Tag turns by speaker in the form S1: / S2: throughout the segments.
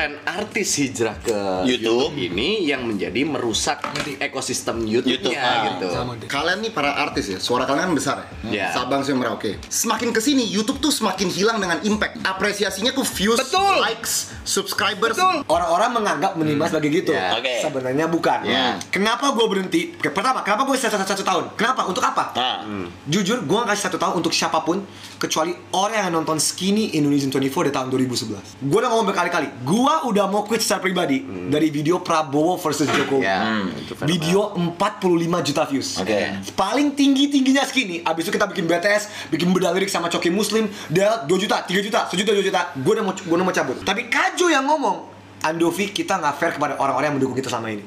S1: tren artis hijrah ke
S2: YouTube.
S1: YouTube, ini yang menjadi merusak ekosistem YouTube-nya
S2: YouTube, ah,
S1: gitu.
S3: Sama deh.
S4: Kalian nih para artis ya, suara kalian kan besar ya.
S1: Iya.
S4: Sabang sampai Merauke. Semakin ke sini YouTube tuh semakin hilang dengan impact. Apresiasinya tuh views,
S3: Betul.
S4: likes, subscribers.
S3: Orang-orang menganggap menimba sebagai gitu.
S1: Ya.
S2: Oke.
S3: Sebenarnya bukan.
S2: Ya.
S3: Kenapa gue berhenti? Pertama, kenapa gue satu, satu tahun? Kenapa? Untuk apa?
S2: Nah.
S3: Jujur, gue gak kasih satu tahun untuk siapa pun kecuali orang yang nonton Skinny Indonesian 24 di tahun 2011. Gue udah ngomong berkali-kali, gue udah mau quit secara pribadi dari video Prabowo versus Jokowi.
S1: Ya, itu fenomenal.
S3: Video 45 juta views.
S2: Oke.
S3: Paling tinggi-tingginya Skinny. Abis itu kita bikin BTS, bikin beda lirik sama Coki Muslim, dia 2 juta, 3 juta, 1 juta, 2 juta. Gue udah mau gue udah mau cabut. Tapi Kajo yang ngomong, Andovi kita nggak fair kepada orang-orang yang mendukung kita selama ini.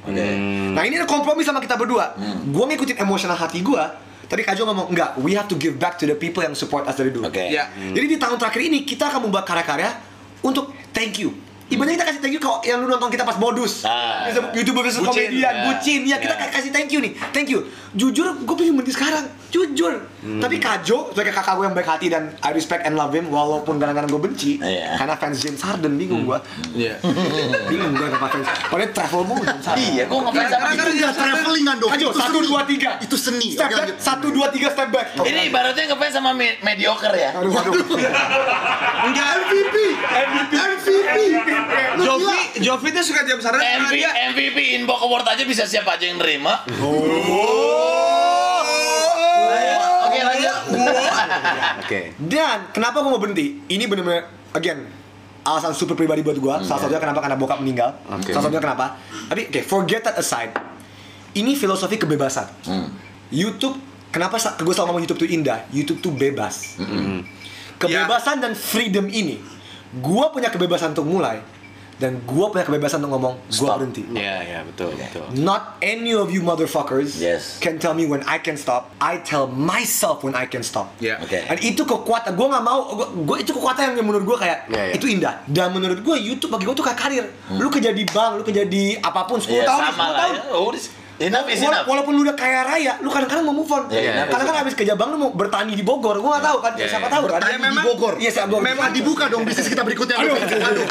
S3: Nah ini ada kompromi sama kita berdua. Gue ngikutin emosional hati gue. Tadi Kajo ngomong enggak, we have to give back to the people yang support us dari dulu.
S2: Oke.
S3: Ya. Jadi di tahun terakhir ini kita akan membuat karya-karya untuk thank you. Ibaratnya kita kasih thank you kalau yang lu nonton kita pas modus.
S2: Ah.
S3: YouTuber versus
S1: Bucin,
S3: komedian,
S1: ya.
S3: bucin. Ya kita
S1: Ya.
S3: kasih thank you nih. Thank you. Jujur, gue pengen berhenti sekarang. Jujur.
S1: Hmm.
S3: Tapi Kajo, sebagai kakak gue yang baik hati dan I respect and love him, walaupun kadang-kadang gue benci,
S2: Iya.
S3: karena fans James Harden bingung gue.
S1: Iya.
S3: bingung gue sama fans. Padahal travel mulu James Harden.
S2: Iya, gua ngapain sama
S4: Itu nggak traveling kan dong.
S3: Kajo, satu dua tiga.
S4: Itu seni.
S3: Step back, satu dua tiga step back.
S2: Ini ibaratnya ngefans sama me- mediocre ya.
S3: Aduh, aduh.
S4: Enggak MVP. MVP. Lu
S5: Jovi. Jovi tuh suka sarang karena
S2: MVP,
S5: dia
S2: MVP Inbox Award aja bisa siapa aja yang nerima. Oke lanjut.
S1: Oke.
S3: Dan kenapa gue mau berhenti? Ini bener-bener again alasan super pribadi buat gue. Salah satunya kenapa karena bokap meninggal.
S1: Oke.
S3: Salah satunya kenapa? Tapi oke, forget that aside. Ini filosofi kebebasan. YouTube kenapa gue selalu ngomong YouTube tuh indah? YouTube tuh bebas. Kebebasan dan freedom ini, gue punya kebebasan untuk mulai dan gue punya kebebasan untuk ngomong gue
S2: Stop.
S3: berhenti.
S1: Iya, iya, betul, betul.
S3: Not any of you motherfuckers
S2: Yes.
S3: can tell me when I can stop. I tell myself when I can stop.
S5: Iya.
S2: Oke.
S3: Dan itu kekuatan, gue nggak mau, gue itu kekuatan yang menurut gue kayak
S1: Iya, iya.
S3: itu indah. Dan menurut gue YouTube bagi gue tuh kayak karir. Lu kerja di bank, lu kerja di apa pun 10
S2: Iya
S3: tahun, 10
S2: sama lah
S3: tahun.
S2: ya. Oh, enough is enough.
S3: Walaupun lu udah kaya raya, lu kadang-kadang mau move on.
S2: Iya, iya.
S3: kadang-kadang habis kerja bank lu mau bertani di Bogor, gue nggak tahu kan,
S1: Iya,
S3: siapa
S1: iya.
S3: tahu kan.
S4: Bertani di
S5: memang-
S4: Bogor.
S3: Iya, siapa Bogor.
S4: Memang dibuka dong bisnis kita berikutnya. Aduh. Aduh.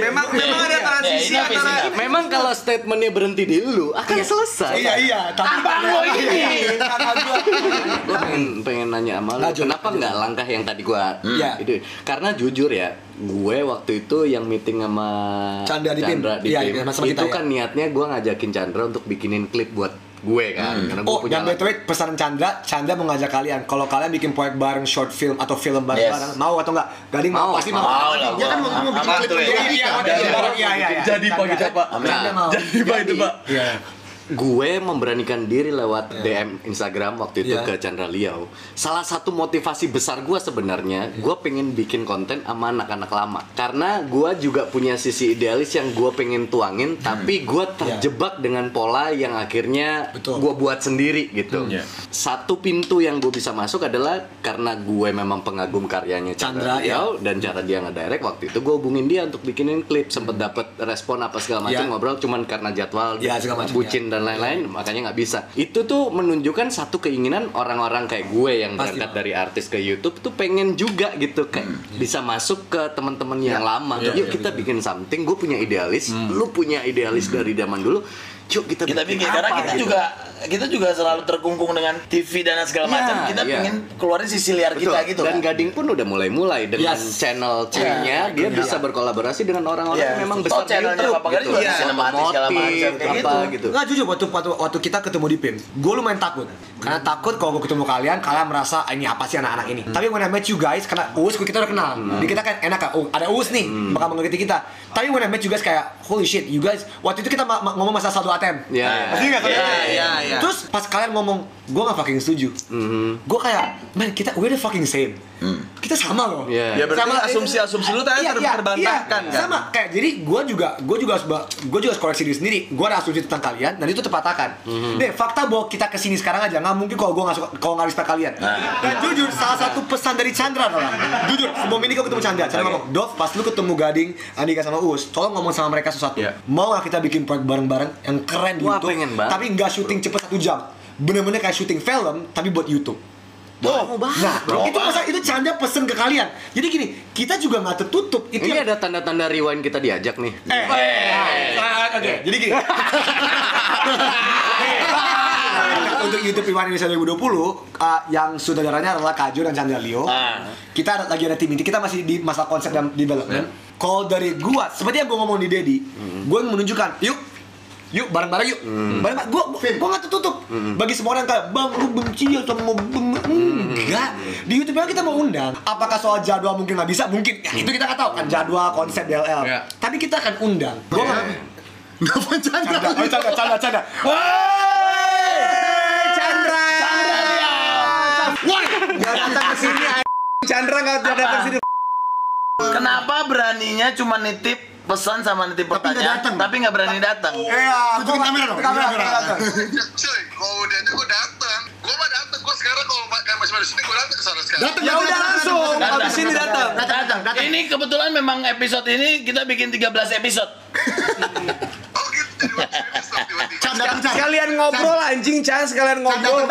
S5: memang memang ada transisi antara.
S1: Memang kalau statementnya berhenti di lu akan selesai.
S3: Iya, iya. Tapi
S2: Abang lo ini.
S3: Gua.
S1: Pengen pengen nanya sama lu,
S3: Lanjut,
S1: kenapa nggak langkah yang tadi gua
S3: Iya.
S1: itu? Karena jujur ya, gue waktu itu yang meeting sama
S3: Chandra di PIM.
S1: di
S3: iya, sama
S1: itu
S3: kita, ya.
S1: kan niatnya gue ngajakin Chandra untuk bikinin klip buat gue kan, karena gue
S3: Oh,
S1: punya
S3: dan way, pesanan Chandra, Chandra mau ngajak kalian kalau kalian bikin proyek bareng short film atau film bareng-bareng,
S2: Yes.
S3: mau atau enggak? Gading mau,
S1: Mau,
S3: pasti mau.
S2: Mau lah.
S4: Dia kan mau mau bikin klip
S2: ya.
S4: untuk
S3: Iya, iya, iya.
S5: Jadi, Pak, kita, Pak.
S3: Chandra mau.
S5: Jadi, Pak, itu, Pak.
S3: Iya.
S1: gue memberanikan diri lewat DM Instagram waktu itu
S3: Iya.
S1: ke Chandra Liao. Salah satu motivasi besar gue sebenarnya, gue pengen bikin konten sama anak-anak lama. Karena gue juga punya sisi idealis yang gue pengen tuangin, tapi gue terjebak dengan pola yang akhirnya gue buat sendiri gitu.
S5: Iya.
S1: Satu pintu yang gue bisa masuk adalah karena gue memang pengagum karyanya
S3: Chandra,
S1: Chandra, Liao dan cara dia nge-direct waktu itu gue hubungin dia untuk bikinin klip sempet dapet respon apa segala macam
S3: Iya.
S1: ngobrol cuman karena jadwal
S3: Iya, segala macam,
S1: bucin dan lain-lain makanya nggak bisa. Itu tuh menunjukkan satu keinginan orang-orang kayak gue yang
S3: Pasti,
S1: berangkat dari artis ke YouTube tuh pengen juga gitu kayak bisa masuk ke teman-teman yang lama.
S5: Iya,
S1: yuk
S5: iya,
S1: kita bikin something gue punya idealis lu punya idealis dari zaman dulu yuk kita,
S2: Kita bikin karena
S1: apa
S2: kita
S1: gitu.
S2: juga kita juga selalu terkungkung dengan TV dan segala
S1: Iya,
S2: macam. Kita
S1: iya.
S2: pengen keluarin sisi liar
S1: Betul.
S2: kita gitu.
S1: dan
S2: kan.
S1: Gading pun udah mulai-mulai dengan
S3: Yes.
S1: channel Cuy-nya dia
S2: Iya.
S1: bisa berkolaborasi dengan orang-orang
S2: Iya.
S1: yang memang besar di
S2: channelnya
S1: YouTube
S2: Gading
S1: gitu. Iya.
S2: sinematis segala macam, kayak
S1: apa
S2: gitu.
S1: gitu
S3: Nggak jujur waktu, waktu waktu kita ketemu di PIM, gue lumayan takut. Karena takut kalau gue ketemu kalian, kalian merasa "Ah, ini apa sih anak-anak ini. Tapi when I met you guys, karena Uus kita udah kenal. Jadi kita kan enak kan, oh, ada Uus nih, bakal mengerti kita. Tapi when I met you guys kayak holy shit, you guys waktu itu kita ma- ma- ngomong masalah saldo ATM.
S1: Iya, iya.
S3: Pasti kalian?
S5: Iya, iya, iya.
S3: Terus pas kalian ngomong, gue gak fucking setuju. Gue kayak, man kita we're the fucking same. Kita sama loh.
S1: Iya.
S5: Ya berarti
S3: Sama-
S5: asumsi-asumsi lu tadi
S3: Iya,
S5: ter-
S3: iya,
S5: terbantahkan
S3: iya.
S5: kan?
S3: Sama kayak jadi gue juga gue juga harus gue juga harus koreksi diri sendiri. Gue ada asumsi tentang kalian dan itu terpatahkan. Deh fakta bahwa kita ke sini sekarang aja nggak mungkin kalau gue nggak suka kalau nggak respect kalian. Dan jujur salah satu pesan dari Chandra adalah jujur sebelum ini kau ketemu Chandra, Chandra ngomong Dov pas lu ketemu Gading, Andika sama Us, tolong ngomong sama mereka sesuatu.
S5: Iya.
S3: Mau nggak kita bikin proyek bareng-bareng yang keren di
S1: Wah, banget.
S3: tapi nggak syuting cepet satu jam. Bener-bener kayak syuting film tapi buat YouTube. Oh, nah, itu masa itu canda pesen ke kalian. Jadi gini, kita juga nggak tertutup. Itu
S1: Ini
S3: yang-
S1: ada tanda-tanda rewind kita diajak nih.
S3: Eh, nah, oke. Jadi gini. Untuk YouTube Iwan Indonesia 2020 uh, yang sutradaranya adalah Kajo dan Chandra Leo.
S2: Ah.
S3: Kita ada- lagi ada tim ini. Kita masih di masa konsep dan development. Kalau dari gua, seperti yang gua ngomong di Dedi, gua menunjukkan, yuk Yuk bareng-bareng yuk. Bareng-bareng. Gua gua, gua gak tertutup. Bagi semua orang kayak, "Bang, lu benci ya sama beng enggak. Di YouTube kita mau undang. Apakah soal jadwal mungkin nggak bisa? Mungkin. Ya, itu kita nggak tahu kan jadwal konsep DLL.
S5: Ya.
S3: Tapi kita akan undang. Gua nggak
S4: Kenapa canda?
S3: Canda, oh, canda, canda, canda.
S5: Chandra.
S3: Woi,
S5: Gak datang ke sini. Chandra nggak datang ke sini.
S2: Kenapa beraninya cuma nitip pesan sama nitip
S4: Tapi nggak
S2: pertanyaan,
S4: datang.
S2: tapi nggak berani datang?
S3: Iya,
S4: Tunjukin kamera dong,
S3: Kamera,
S4: tunjukin kamera.
S3: kamera.
S6: Cuy, kalau udah aja gue datang. Gue mah datang. Gue sekarang kalau masih ada di sini, gue datang ke sana sekarang.
S4: Datang,
S5: Ya udah langsung.
S4: datang,
S5: Habis ini datang.
S4: Datang, datang.
S2: Ini kebetulan memang episode ini kita bikin 13 episode.
S6: Oh gitu, jadi
S4: Chan.
S5: Sekalian ngobrol anjing Chan, sekalian ngobrol.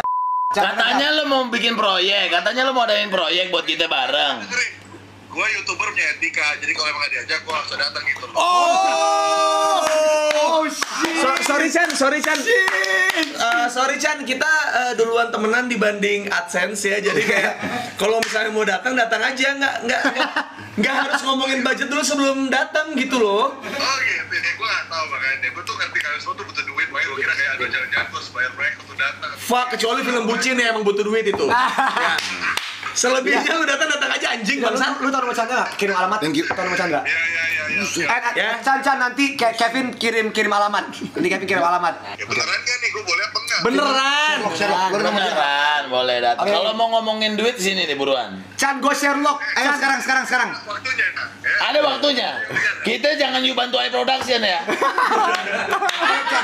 S2: Katanya lo mau bikin proyek, katanya lo mau adain proyek buat kita bareng.
S6: Gue youtuber punya etika. Jadi kalau emang diajak, gue harus datang gitu.
S5: Oh, So- sorry Chan, sorry Chan. Eh, sorry Chan, kita eh, duluan temenan dibanding AdSense ya. Jadi kayak kalau misalnya mau datang datang aja, nggak nggak nggak- nggak harus ngomongin budget dulu sebelum datang gitu loh.
S6: Oh gitu, ya gue gak tau makanya. Gue tuh ngerti kalian semua tuh butuh duit. Makanya gue kira kayak aduh jangan-jangan gue harus bayar mereka untuk datang.
S5: Fuck, kecuali film bucin ya emang butuh duit itu. Ya. Selebihnya lu datang datang aja anjing
S3: Lu,
S5: bangsat.
S3: lu tau nomor Chandra nggak? Kirim alamat.
S4: Thank you.
S3: Tau nomor Chandra?
S6: Ya, ya, ya, ya.
S3: Eh, eh,
S5: Ya.
S3: Chan, Chan, nanti Ke- Kevin kirim kirim alamat. Nanti Kevin kirim alamat.
S6: Ya beneran kan nih, gue boleh apa enggak?
S5: Beneran.
S4: Sherlock, lu nama dia.
S2: Beneran, boleh datang. Kalau mau ngomongin duit sini nih buruan.
S3: Chan, gue Sherlock.
S4: Ayo sekarang, sekarang, sekarang.
S6: Waktunya. Ya.
S2: Ada waktunya. Kita jangan yuk bantu I production ya.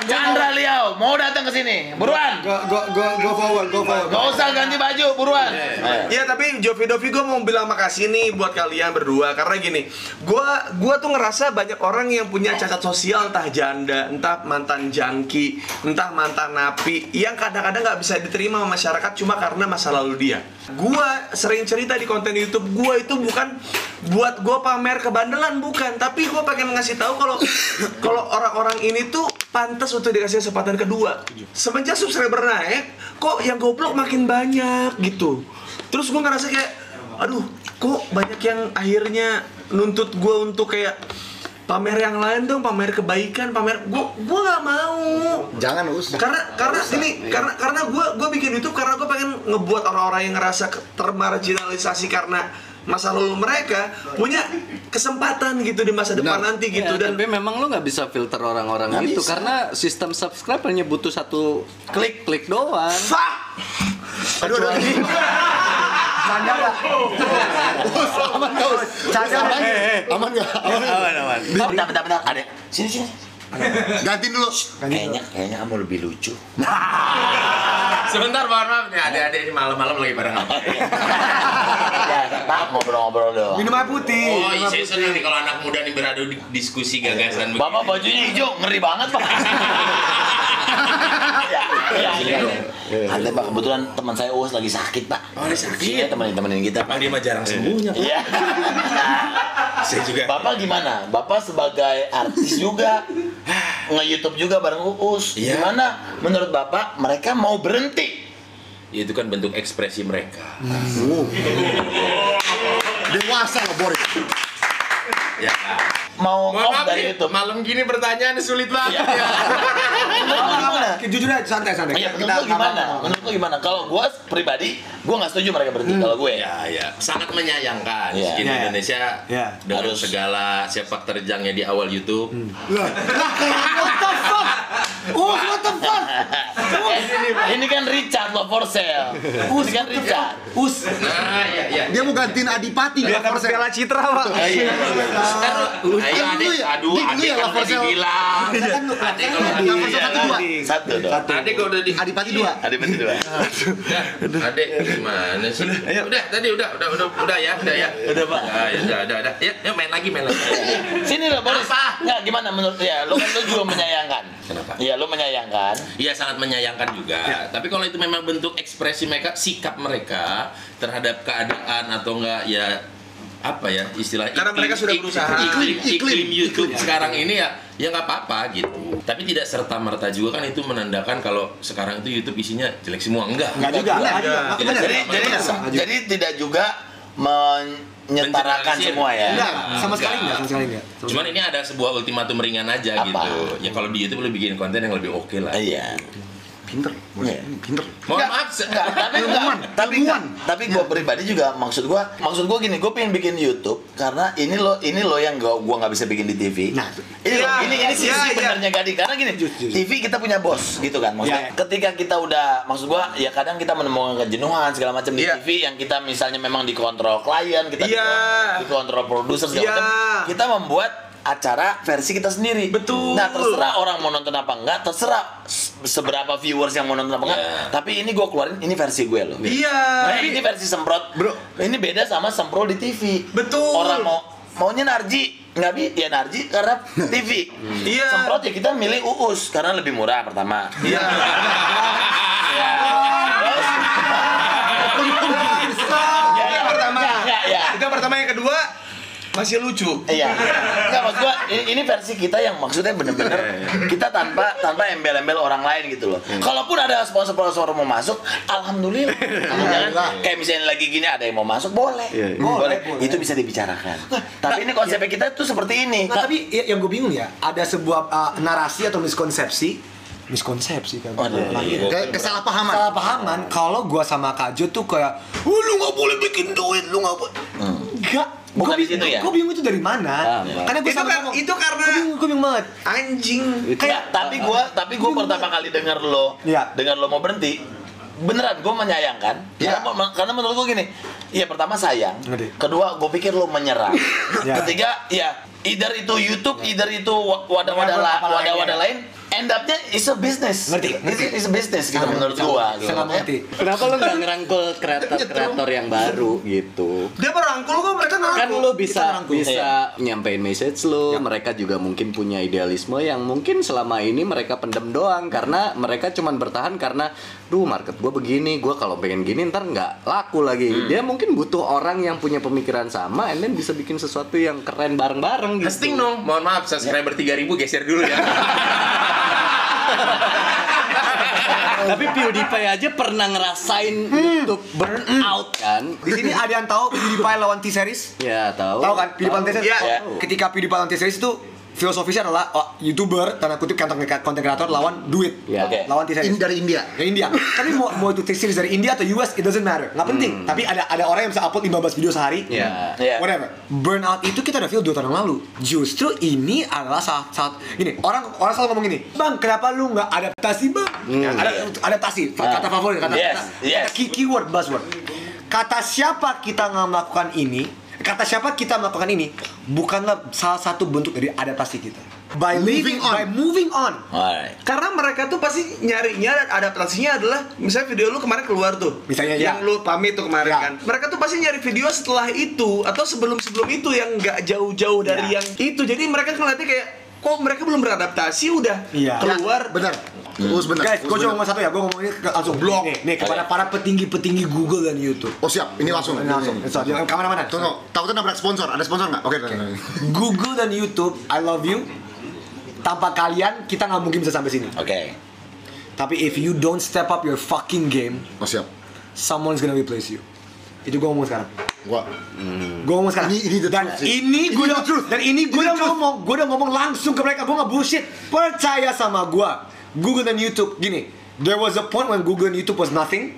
S2: Chandra Liao mau datang ke sini. Buruan.
S3: Go go go go forward, go forward.
S2: Gak usah ganti baju, buruan. Ayo.
S5: Iya tapi Jovi Dovi gue mau bilang makasih nih buat kalian berdua karena gini, gua gua tuh ngerasa banyak orang yang punya cacat sosial entah janda, entah mantan jangki, entah mantan napi yang kadang-kadang nggak bisa diterima sama masyarakat cuma karena masa lalu dia. Gua sering cerita di konten YouTube gua itu bukan buat gua pamer kebandelan bukan, tapi gua pengen ngasih tahu kalau kalau orang-orang ini tuh pantas untuk dikasih kesempatan kedua. Semenjak subscriber naik, kok yang goblok makin banyak gitu. Terus gue ngerasa kayak, aduh, kok banyak yang akhirnya nuntut gue untuk kayak pamer yang lain dong, pamer kebaikan, pamer gue gue nggak mau.
S4: Jangan, Us.
S5: Karena karena ini karena karena gue gue bikin itu karena gue pengen ngebuat orang-orang yang ngerasa termarginalisasi karena masa lalu mereka punya kesempatan gitu di masa depan
S4: Benar.
S5: nanti
S1: Ya,
S5: gitu dan
S1: tapi memang lu nggak bisa filter orang-orang itu
S4: bisa.
S1: karena sistem subscribe hanya butuh satu klik klik doang.
S5: fuck
S4: Aduh, aduh, aduh.
S3: Canda nggak?
S4: Aman nggak, Us?
S3: Canda
S4: Aman? Aman nggak?
S5: aman aman
S2: Bentar, bentar, bentar. Adek, sini, sini.
S4: Gantiin dulu.
S2: Kayaknya, kayaknya kamu lebih lucu.
S5: sebentar mohon maaf nih adik-adik ini malam-malam lagi pada ngapain
S2: ya, tak ngobrol-ngobrol dong.
S3: Minum air putih.
S7: Oh,
S3: air
S7: saya senang nih kalau anak muda nih beradu di diskusi gagasan
S2: Bapak bajunya hijau, ngeri banget pak. ya, ya, ya. Ada pak, kebetulan teman saya Uus lagi sakit pak.
S7: Oh, dia sakit?
S2: Iya, temenin temenin kita.
S7: Bang dia mah jarang sembuhnya.
S2: Iya.
S7: Saya juga.
S2: Bapak gimana? Bapak sebagai artis juga nge-youtube juga bareng Uus.
S7: Iya.
S2: Gimana? Menurut Bapak mereka mau berhenti?
S7: Ya, itu kan bentuk ekspresi mereka.
S4: Dewasa loh, Boris.
S7: Ya.
S2: Mau
S7: maaf
S2: dari
S7: nih,
S2: YouTube?
S7: malam gini pertanyaan sulit banget ya.
S2: Lu gimana?
S3: Jujur aja, santai, santai.
S2: Iya, menurut lu gimana? Menurut lu gimana? Kalau gue pribadi, gue nggak setuju mereka berhenti. Kalau gue ya.
S7: Ya, ya, sangat menyayangkan
S2: Iya.
S7: skin
S3: Iya, iya.
S7: Indonesia
S3: Iya.
S7: dengan
S2: Harus.
S7: segala sepak terjangnya di awal YouTube.
S3: Lah, Oh, what the fuck?
S2: Eh, ini kan Richard lo for sale. Ini kan Richard.
S3: Us.
S7: Nah, ya, ya.
S4: Dia mau gantiin Adipati
S5: dapat
S4: for
S5: piala
S4: sale.
S5: citra pak
S7: Ayo, ayo
S4: Kan
S7: adik,
S4: lu ya-
S7: aduh, adik
S4: ya
S7: kan
S4: for sale.
S7: dibilang.
S4: Kan lu-
S7: Adik
S4: kan
S7: kalau
S4: sale satu dua.
S2: Satu dong.
S7: Adik kalau udah di
S4: Adipati dua.
S2: Betul dua.
S7: Adek gimana sih? Udah, tadi udah, udah, udah, udah ya, udah ya.
S2: Udah, Pak.
S7: Ya, ya, udah, udah, udah. Ya, ya main lagi, main lagi.
S2: Sini loh Boris.
S7: Apa?
S2: Nggak gimana menurut ya lu kan lu juga menyayangkan.
S7: Kenapa?
S2: Iya, lu menyayangkan.
S7: Iya sangat menyayangkan juga. Tapi kalau itu memang bentuk ekspresi mereka, sikap mereka terhadap keadaan atau enggak ya apa ya istilah
S5: Karena mereka sudah berusaha.
S7: iklim, iklim,
S4: Iklim.
S7: YouTube sekarang ini ya ya nggak apa-apa gitu. Tapi tidak serta merta juga kan itu menandakan kalau sekarang itu YouTube isinya jelek semua enggak.
S3: Enggak juga, enggak juga.
S7: Tidak
S3: Bener.
S2: Jadi
S7: serta
S2: jadi
S7: merta.
S2: jadi tidak juga menyetarakan semua ya.
S3: Enggak, sama sekali
S7: Enggak.
S3: enggak, sama sekali enggak. Sama
S7: Cuman ini ada sebuah ultimatum ringan aja
S2: Apa?
S7: gitu. Ya kalau di YouTube lu bikin konten yang lebih oke lah.
S2: Iya.
S4: Pinter, bos.
S2: Iya.
S4: pinter.
S7: Mohon
S2: Enggak,
S7: maaf,
S2: enggak, tapi
S4: Ilmuwan,
S2: tapi
S4: ilmuwan.
S2: tapi gue pribadi juga maksud gue, maksud gue gini, gue pengen bikin YouTube karena ini lo, ini lo yang gue gua nggak bisa bikin di TV.
S3: Nah,
S2: ini loh,
S5: Iya,
S2: ini ini sisi
S5: iya, iya.
S2: benernya Gading karena gini, TV kita punya bos gitu kan, maksudnya
S3: Iya, iya.
S2: ketika kita udah, maksud gue ya kadang kita menemukan kejenuhan segala macam di
S5: Iya.
S2: TV yang kita misalnya memang dikontrol klien, kita
S5: Iya.
S2: dikontrol- dikontrol produser segala
S5: Iya.
S2: macam, kita membuat acara versi kita sendiri.
S5: Betul.
S2: Nah terserah orang mau nonton apa enggak, terserah se- seberapa viewers yang mau nonton apa enggak.
S7: Iya.
S2: Tapi ini gue keluarin, ini versi gue loh.
S5: Iya.
S2: Nah, ini versi semprot, bro. Ini beda sama semprot di TV.
S5: Betul.
S2: Orang mau maunya Narji, nggak bi, ya Narji karena TV.
S5: Iya.
S2: Semprot ya kita milih Uus karena lebih murah pertama.
S5: Iya.
S2: Ya. Terus,
S5: Itu yang pertama.
S2: Ya, ya.
S5: Itu pertama yang kedua masih lucu.
S2: Iya. Enggak maksud gua ini, ini versi kita yang maksudnya bener-bener kita tanpa tanpa embel-embel orang lain gitu loh. Kalaupun ada sponsor-sponsor mau masuk, alhamdulillah. Jangan kayak misalnya lagi gini ada yang mau masuk boleh.
S1: Iya, iya.
S2: Boleh.
S3: Boleh, boleh.
S2: Itu bisa dibicarakan. Tapi ini konsepnya kita tuh seperti ini.
S3: Nggak, tapi ya- yang gue bingung ya, ada sebuah uh, narasi atau miskonsepsi, miskonsepsi kan.
S2: Waduh,
S3: Lagi.
S4: Kayak kesalahpahaman.
S3: Salah pahaman kalau gua sama Kajo tuh kayak, "Oh, lu nggak boleh bikin duit, lu nggak boleh." Enggak.
S2: Bukan
S3: Gua
S2: di situ ya?
S3: Gua bingung itu dari mana?
S1: Ah, iya.
S3: Karena gua
S5: Itu
S3: sama
S5: kan-
S3: ngomong,
S5: itu karena-
S3: gua bingung, gua bingung banget.
S5: Anjing.
S2: Kayak, tapi gua tapi gua pertama kali dengar lo
S3: Iya.
S2: dengar lo mau berhenti beneran gue menyayangkan
S4: Iya.
S2: karena, karena menurut gue gini iya pertama sayang kedua gue pikir lo menyerah
S3: Iya.
S2: ketiga ya either itu YouTube either itu wa- wadah-wadah wadah-wadah
S3: ya.
S2: lain end up-nya is a business
S3: Ngerti, ngerti.
S2: It's, it's a business gitu menurut gua gitu.
S3: Setengah mengerti.
S1: Kenapa lu nggak ngerangkul kreator-kreator yang baru gitu?
S5: Dia merangkul kok mereka
S1: Kan
S5: ngerangkul.
S1: lu bisa bisa nyampein message lu, mereka juga mungkin punya idealisme yang mungkin selama ini mereka pendem doang karena mereka cuman bertahan karena duh market gua begini, gua kalau pengen gini ntar nggak laku lagi. Dia mungkin butuh orang yang punya pemikiran sama and then bisa bikin sesuatu yang keren bareng-bareng gitu.
S7: Testing dong. Mohon maaf, subscriber 3000 geser dulu ya.
S1: Tapi PewDiePie aja pernah ngerasain untuk burn out kan?
S3: Di sini ada yang tahu PewDiePie lawan T-Series?
S1: Ya, tahu.
S3: Tahu kan PewDiePie lawan T-Series?
S5: Iya.
S3: Ketika PewDiePie lawan T-Series itu filosofisnya adalah oh, YouTuber tanda kutip konten konten kreator lawan duit.
S1: Ya.
S2: Oke.
S3: Lawan T-Series.
S4: In dari India.
S3: Dari India. Tapi mau mau itu T-Series dari India atau US it doesn't matter. Nggak penting. Tapi ada ada orang yang bisa upload 15 video sehari.
S1: Ya.
S2: Iya.
S3: Whatever. Burnout itu kita udah feel 2 tahun yang lalu. Justru ini adalah saat saat gini, orang orang selalu ngomong gini, "Bang, kenapa lu nggak adaptasi, Bang?" Ya, ada adaptasi, kata favorit, kata,
S2: Yes,
S3: kata,
S2: yes.
S3: kata key- keyword buzzword. Kata siapa kita nggak melakukan ini? Kata siapa kita melakukan ini? Bukanlah salah satu bentuk dari adaptasi kita. By living
S4: Moving on.
S3: by moving on.
S2: Alright.
S5: Karena mereka tuh pasti nyarinya dan adaptasinya adalah misalnya video lu kemarin keluar tuh.
S3: Misalnya,
S5: yang
S3: ya.
S5: lu pamit tuh kemarin
S3: Ya.
S5: kan. Mereka tuh pasti nyari video setelah itu atau sebelum-sebelum itu yang nggak jauh-jauh dari
S3: Ya.
S5: yang itu. Jadi mereka ngeliatnya kayak kok mereka belum beradaptasi udah
S3: Iya.
S5: keluar.
S4: Benar. Terus benar.
S3: Guys, gue cuma satu ya, gue ngomong ini ke- langsung blog nih, nih kepada para petinggi-petinggi Google dan YouTube.
S4: Oh siap, ini langsung.
S3: Ini langsung, jangan ke mana-mana.
S4: Tunggu, takutnya nabrak sponsor. Ada sponsor nggak? Oke.
S3: Google dan YouTube, I love you. Tanpa kalian, kita nggak mungkin bisa sampai sini.
S2: Oke.
S3: Tapi if you don't step up your fucking game,
S4: Oh siap.
S3: someone's gonna replace you. Itu gue ngomong sekarang.
S4: Gua.
S3: Gue ngomong sekarang.
S4: Ini- ini the sih.
S3: ini gue
S4: Ini
S3: udah
S4: truth.
S3: Dan ini gue udah ngomong, gue udah ngomong langsung ke mereka. Gue nggak bullshit. Percaya sama gue. Google dan YouTube gini. There was a point when Google and YouTube was nothing.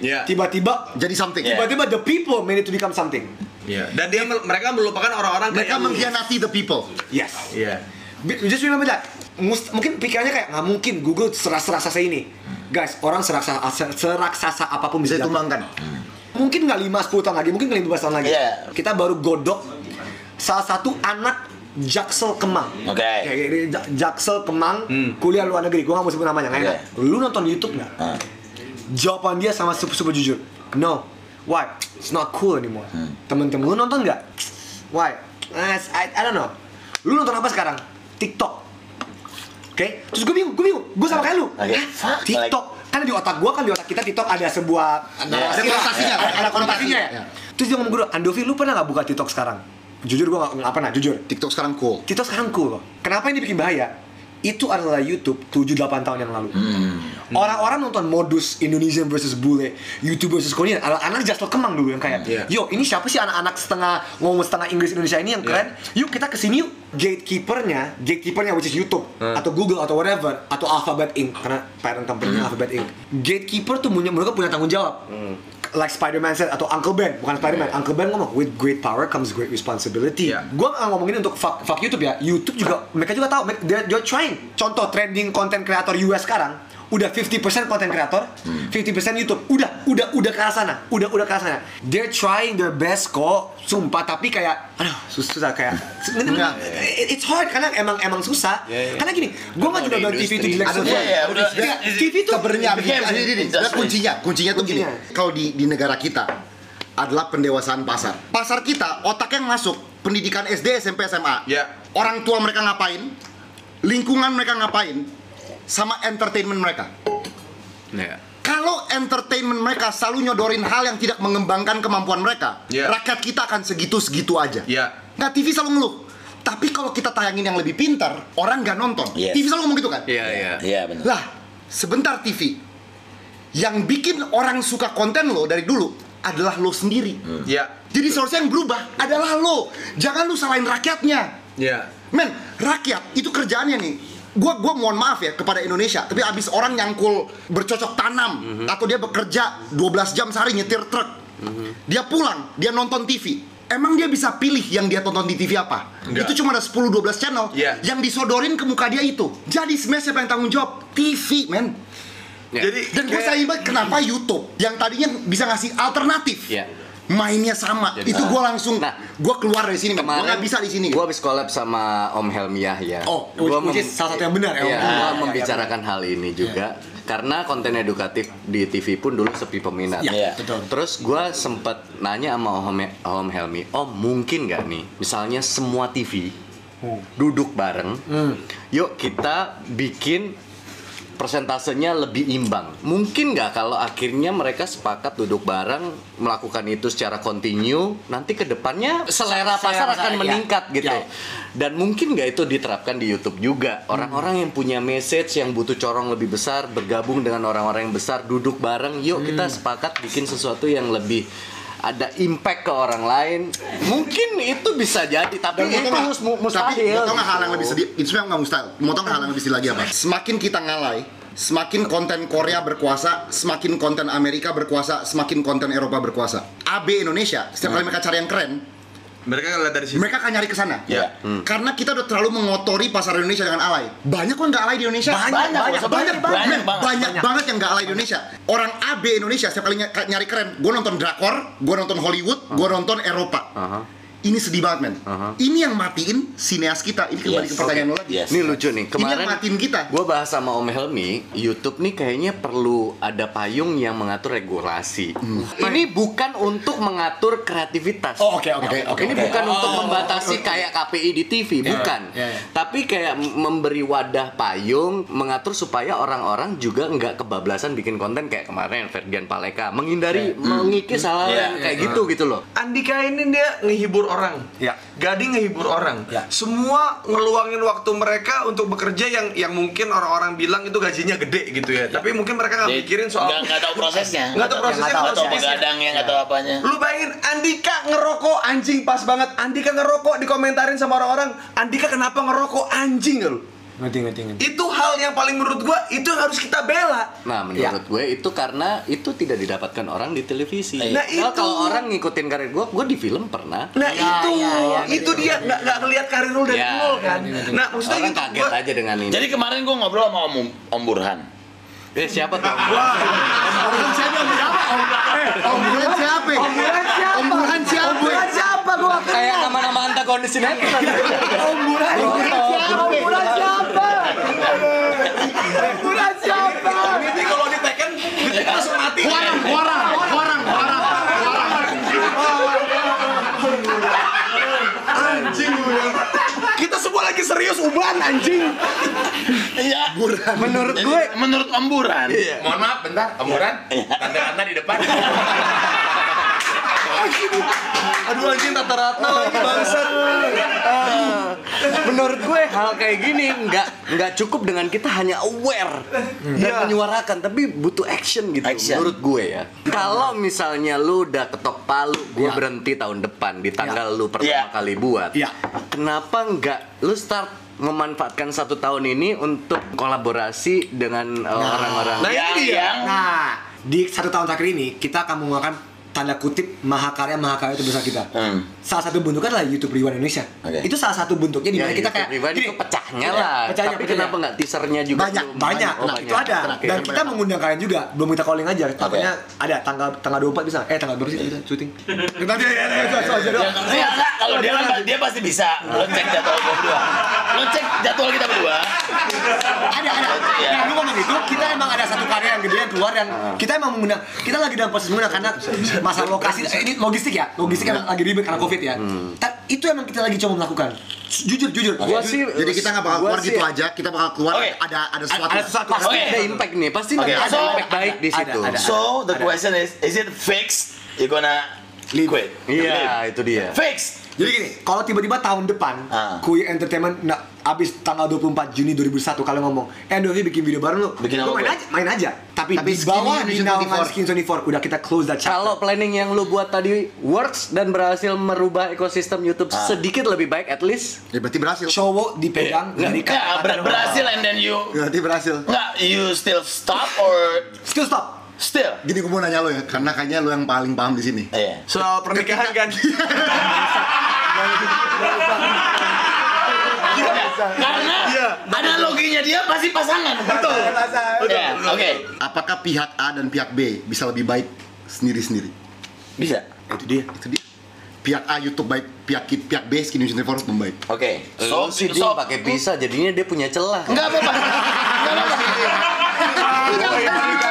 S5: Iya.
S3: Tiba-tiba,
S4: Jadi something.
S3: Tiba-tiba the people made it to become something.
S5: Iya. Dan dia mereka melupakan orang-orang
S4: Mereka mengkhianati the people.
S3: Yes.
S5: Iya.
S3: Bi- Just remember that. Mus- mungkin pikirannya kayak nggak mungkin Google seras-raksasa ini. Guys, orang seraksasa, seraksasa apa pun bisa
S4: Bisa
S3: jatuh. Mungkin nggak 5 10 tahun lagi, mungkin nggak 15 tahun lagi.
S2: Iya.
S3: Kita baru godok salah satu anak Jaksel Kemang.
S2: Oke.
S3: Ja- Jaksel Kemang, kuliah luar negeri. Gua nggak mau sebut namanya, nggak
S2: Oke.
S3: enak. Lu nonton YouTube nggak?
S2: Ah.
S3: Jawaban dia sama super super jujur. No. Why? It's not cool anymore. Temen-temen lu nonton nggak? Why? I, I don't know. Lu nonton apa sekarang? TikTok. Oke, terus gue bingung, gue bingung, gue sama kayak lu.
S2: Oke.
S3: Hah? TikTok, kan di otak gue kan di otak kita TikTok ada sebuah
S4: Ada konotasinya,
S3: ada, ada konotasinya ya.
S4: Ya.
S3: Terus dia ngomong gue, Andovi, lu pernah nggak buka TikTok sekarang? Jujur gue nggak nggak pernah, jujur.
S4: TikTok sekarang cool.
S3: TikTok sekarang cool. Kenapa ini bikin bahaya? Itu adalah YouTube 7-8 tahun yang lalu. Orang-orang nonton modus Indonesian versus bule, YouTube versus Korean. Anak-anak Jasper Kemang dulu yang kayak,
S5: Iya.
S3: yo ini siapa sih anak-anak setengah ngomong setengah Inggris Indonesia ini yang keren? Yuk kita ke sini yuk. Gatekeepernya, gatekeepernya which is YouTube atau Google atau whatever atau Alphabet Inc. Karena parent company-nya Alphabet Inc. Gatekeeper tuh punya mereka punya tanggung jawab. Like Spider-Man said atau Uncle Ben, bukan Spider-Man. Uncle Ben ngomong with great power comes great responsibility.
S5: Iya.
S3: Gua nggak ngomongin untuk fuck, fuck YouTube ya. YouTube juga mereka juga tahu. mereka- They're, they're trying. Contoh trending content creator US sekarang udah 50% content creator, 50% YouTube. Udah, udah, udah ke arah sana. Udah, udah ke arah sana. They're trying their best kok. Sumpah, tapi kayak aduh, sus- susah kayak
S4: Enggak.
S3: It- It's hard karena emang emang susah. Karena gini, gua nggak juga bilang TV itu jelek semua.
S2: iya, iya, udah.
S3: Iya, TV itu
S4: Sebenarnya kuncinya, kuncinya tuh gini. Kalau di di negara kita adalah pendewasaan pasar. Pasar kita otak yang masuk pendidikan SD, SMP, SMA.
S5: Ya.
S4: Orang tua mereka ngapain? Lingkungan mereka ngapain? Sama entertainment mereka.
S1: Ya.
S4: Kalau entertainment mereka selalu nyodorin hal yang tidak mengembangkan kemampuan mereka,
S5: Iya.
S4: rakyat kita akan segitu-segitu aja.
S5: Iya.
S4: Nggak TV selalu ngeluh. Tapi kalau kita tayangin yang lebih pintar, orang nggak nonton.
S2: Yes.
S4: TV selalu ngomong gitu kan?
S1: Iya, iya.
S2: Iya benar.
S4: Lah, sebentar TV. Yang bikin orang suka konten lo dari dulu adalah lo sendiri.
S5: Iya.
S4: Jadi seharusnya yang berubah adalah lo. Jangan lu salahin rakyatnya.
S5: Iya.
S4: Men, rakyat itu kerjaannya nih. Gua gua mohon maaf ya kepada Indonesia, tapi abis orang nyangkul bercocok tanam atau dia bekerja 12 jam sehari nyetir truk. Dia pulang, dia nonton TV. Emang dia bisa pilih yang dia tonton di TV apa?
S5: Enggak.
S4: Itu cuma ada 10 12 channel
S5: Iya.
S4: yang disodorin ke muka dia itu. Jadi sebenarnya siapa yang tanggung jawab? TV, men.
S1: Ya.
S5: Jadi
S4: Dan gue
S5: kayak-
S4: sayang banget kenapa YouTube yang tadinya bisa ngasih alternatif.
S1: Iya.
S4: Mainnya sama.
S1: Jadi-
S4: itu gue langsung
S1: Nah,
S4: gue keluar dari sini, men. Gue
S1: Kemarin
S4: nggak bisa di sini.
S1: Gue habis collab sama Om Helmi Yahya.
S3: Oh,
S1: Gua
S3: which is
S1: mem-
S3: salah satu yang benar ya, Om.
S1: Iya,
S3: Iya,
S1: gua
S3: iya, iya,
S1: membicarakan hal ini juga karena konten edukatif di TV pun dulu sepi peminat.
S2: Iya.
S3: betul.
S1: Terus gue sempet nanya sama Om, Om Helmi, Om mungkin nggak nih, misalnya semua TV duduk bareng, yuk kita bikin persentasenya lebih imbang. Mungkin nggak kalau akhirnya mereka sepakat duduk bareng melakukan itu secara kontinu, nanti ke depannya selera pasar
S3: Selera
S1: akan
S3: iya.
S1: meningkat gitu.
S3: Iya.
S1: Dan mungkin nggak itu diterapkan di YouTube juga. Orang-orang yang punya message yang butuh corong lebih besar bergabung dengan orang-orang yang besar duduk bareng, yuk kita sepakat bikin sesuatu yang lebih ada impact ke orang lain. Mungkin itu bisa jadi, tapi
S4: Dan
S1: itu mu-
S4: Tapi
S1: mustahil.
S4: mau tau nggak hal yang lebih sedih? Itu sebenarnya nggak mustahil. Mau tau nggak hal yang lebih sedih lagi apa? Semakin kita ngalai, semakin konten Korea berkuasa, semakin konten Amerika berkuasa, semakin konten Eropa berkuasa. AB Indonesia, setiap kali mereka cari yang keren,
S5: mereka ngeliat dari situ.
S4: mereka akan nyari ke sana.
S2: Iya.
S4: Karena kita udah terlalu mengotori pasar Indonesia dengan alay. Banyak kok nggak alay di Indonesia.
S3: Banyak,
S2: Banyak,
S3: banyak,
S2: banyak,
S4: banyak,
S2: banyak,
S4: banyak,
S2: banget.
S4: banyak banget yang nggak alay di Indonesia. Orang AB Indonesia setiap kali ny- nyari keren, gue nonton drakor, gue nonton Hollywood, gue nonton Eropa.
S1: Aha.
S4: Ini sedih banget men.
S1: Aha.
S4: Ini yang matiin sineas kita. Ini kembali
S2: Yes.
S4: ke pertanyaan lo lagi.
S2: Yes.
S1: Ini lucu nih. Kemarin
S4: yang matiin kita.
S1: Gue bahas sama Om Helmi, YouTube nih kayaknya perlu ada payung yang mengatur regulasi. Ini bukan untuk mengatur kreativitas.
S3: Oh, oke, oke, oke.
S1: Ini bukan untuk membatasi kayak KPI di TV, bukan.
S3: iya, iya.
S1: Tapi kayak memberi wadah payung, mengatur supaya orang-orang juga nggak kebablasan bikin konten kayak kemarin Ferdian Paleka, menghindari mengikis hal
S2: Iya,
S1: yang kayak gitu gitu loh.
S5: Andika ini dia ngehibur orang.
S3: Ya.
S5: Gading ngehibur orang.
S3: Ya.
S5: Semua ngeluangin waktu mereka untuk bekerja yang yang mungkin orang-orang bilang itu gajinya gede gitu ya. Tapi mungkin mereka nggak mikirin soal
S2: nggak nggak tahu prosesnya.
S5: Nggak tahu prosesnya,
S2: nggak tahu
S5: bisnisnya.
S2: begadangnya, nggak tahu apanya.
S5: Lu bayangin Andika ngerokok anjing pas banget. Andika ngerokok dikomentarin sama orang-orang. Andika kenapa ngerokok anjing nggak lu?
S3: Ngerti, ngerti, ngerti.
S5: Itu hal yang paling menurut gua itu yang harus kita bela.
S1: Nah, menurut gue itu karena itu tidak didapatkan orang di televisi.
S5: Nah,
S1: Kalau-
S5: itu.
S1: kalau orang ngikutin karir gue, gue di film pernah.
S5: Nah
S3: Ya,
S5: itu,
S3: ya, ya,
S5: itu dia nggak nggak ngelihat karir lu dari
S1: Ya,
S5: nol kan. Nah maksudnya
S1: orang
S5: gitu.
S1: kaget
S5: gua-
S1: aja dengan ini.
S2: Jadi kemarin gue ngobrol sama Om, Om Burhan.
S1: eh, siapa tuh?
S4: Om Burhan siapa? Om Burhan siapa? Om Burhan siapa? Om Burhan siapa?
S3: siapa gua?
S1: Kayak nama-nama antagonis sinetron.
S3: Om Burhan. Om Burhan siapa? Om Burhan siapa?
S5: Ini kalau di Tekken, kita langsung mati.
S4: Orang, orang, orang, orang.
S5: Anjing gue. Kita semua lagi serius uban anjing.
S2: Iya.
S1: Menurut
S2: Jadi,
S1: gue
S2: menurut Amburan.
S7: Mohon maaf, bentar, Amuran. Tante-tante di depan.
S1: Aduh anjing Tata Ratna lagi bangsat. Menurut gue hal kayak gini nggak nggak cukup dengan kita hanya aware dan menyuarakan, tapi butuh action gitu.
S2: Action.
S1: Menurut gue ya. Kalau misalnya lu udah ketok palu, gue berhenti tahun depan di tanggal lu pertama
S2: Ya.
S1: kali buat.
S3: Ya.
S1: Kenapa nggak lu start memanfaatkan satu tahun ini untuk kolaborasi dengan uh, orang-orang
S5: Nah,
S2: yang,
S5: ini dia.
S2: yang
S3: Nah, di satu tahun terakhir ini kita akan menggunakan tanda kutip mahakarya mahakarya terbesar kita.
S2: Hmm.
S3: Salah satu bentuknya adalah YouTube Rewind Indonesia.
S2: Oke.
S3: Itu salah satu bentuknya di
S1: Ya,
S3: mana kita
S1: YouTube
S3: kayak
S1: Rewind itu pecahnya
S3: Iya,
S1: lah.
S3: pecahnya,
S1: Tapi
S3: pecahnya.
S1: kenapa nggak teasernya juga
S4: Banyak,
S1: belum?
S3: banyak,
S1: Oh,
S3: nah, itu ada
S1: Oke.
S3: dan kita mengundang kalian juga belum kita calling aja takutnya ada tanggal tanggal 24 bisa eh tanggal berapa sih kita syuting ya ya ya
S2: Ya, ya, kalau dia dia pasti bisa. Lo cek jadwal kita berdua. Lo cek jadwal kita berdua.
S3: ada ada
S2: Iya.
S3: nah lu ngomong itu kita emang ada satu karya yang gede yang keluar yang kita emang mengundang kita lagi dalam proses mengundang karena masalah lokasi ini logistik ya logistik emang lagi ribet karena covid ya Ta- itu emang kita lagi coba melakukan jujur jujur
S1: Gua sih
S4: Jadi kita nggak bakal keluar
S1: sih-
S4: gitu aja, kita bakal keluar
S2: Oke.
S4: ada ada sesuatu.
S3: ada sesuatu
S1: Pasti
S2: Oke.
S1: ada impact nih, pasti nanti ada
S2: so-
S1: impact baik di
S3: ada,
S1: situ.
S3: ada.
S2: So the question is, is it fixed? You gonna quit?
S1: Iya, itu dia.
S2: Fixed.
S3: Jadi gini, kalau tiba-tiba tahun depan,
S2: Ah.
S3: Kui Entertainment nah, abis tanggal 24 Juni 2001 kalian ngomong, eh Dovi bikin video baru lu,
S2: Bikin
S3: lu
S2: apa,
S3: main aja, main aja. Tapi,
S4: Tapi
S3: di bawah di naungan
S4: 24.
S3: Skin 24 udah kita close that chapter.
S1: Kalau planning yang lu buat tadi works dan berhasil merubah ekosistem YouTube
S2: Ah.
S1: sedikit lebih baik at least
S4: Ya berarti berhasil.
S3: Showo dipegang dari
S2: Ya, ber- berhasil and then you
S4: Berarti berhasil.
S2: Enggak, you still stop or
S3: Still stop.
S2: Still?
S4: Gini gue mau nanya lo ya, karena kayaknya lo yang paling paham di sini.
S2: Iya.
S5: Soal pernikahan kan.
S2: Karena
S5: Iya.
S2: analoginya dia pasti pasangan.
S5: Betul.
S2: Ya, oke.
S4: Apakah pihak A dan pihak B bisa lebih baik sendiri-sendiri?
S2: Bisa.
S3: Itu dia.
S4: Itu dia. Pihak A YouTube baik, pihak pihak B Skin Vision 24 membaik.
S2: Oke.
S1: Lu sih dia pakai bisa jadinya dia punya celah.
S2: Enggak apa-apa. Enggak apa-apa.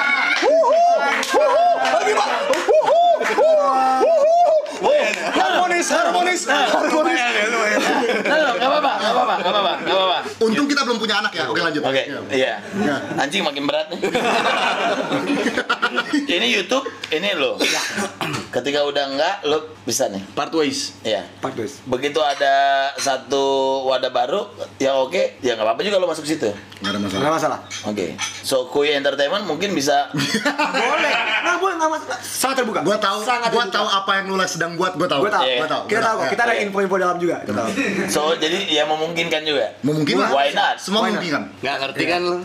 S3: Harmonis, harmonis, harmonis.
S2: Enggak apa-apa, enggak apa-apa, enggak apa-apa, enggak apa-apa.
S4: Untung kita belum punya anak ya. Oke lanjut.
S2: Oke,
S4: Ya.
S2: iya.
S4: Ya.
S2: Anjing makin berat nih. ini YouTube, ini lo. Ketika udah enggak, lo bisa nih.
S5: Part ways.
S2: Iya.
S3: Pak Dos.
S2: Begitu ada satu wadah baru yang oke, ya nggak apa-apa juga lo masuk situ.
S4: Nggak ada masalah.
S3: Nggak masalah.
S2: Oke. So Kui Entertainment mungkin bisa
S3: boleh. Nah, boleh nggak masalah. Sangat terbuka.
S4: Gua tahu,
S3: Sangat
S4: gua tahu apa yang lu sedang buat, gua tahu.
S3: Gua tahu.
S4: Gua tahu.
S3: Kita tahu.
S4: Ya.
S3: Kita ada info-info dalam juga. Kita tahu.
S2: So jadi ya memungkinkan juga.
S4: Memungkinkan.
S2: Why not?
S4: Semua
S3: Why not?
S4: memungkinkan.
S1: Nggak ngerti kan lu?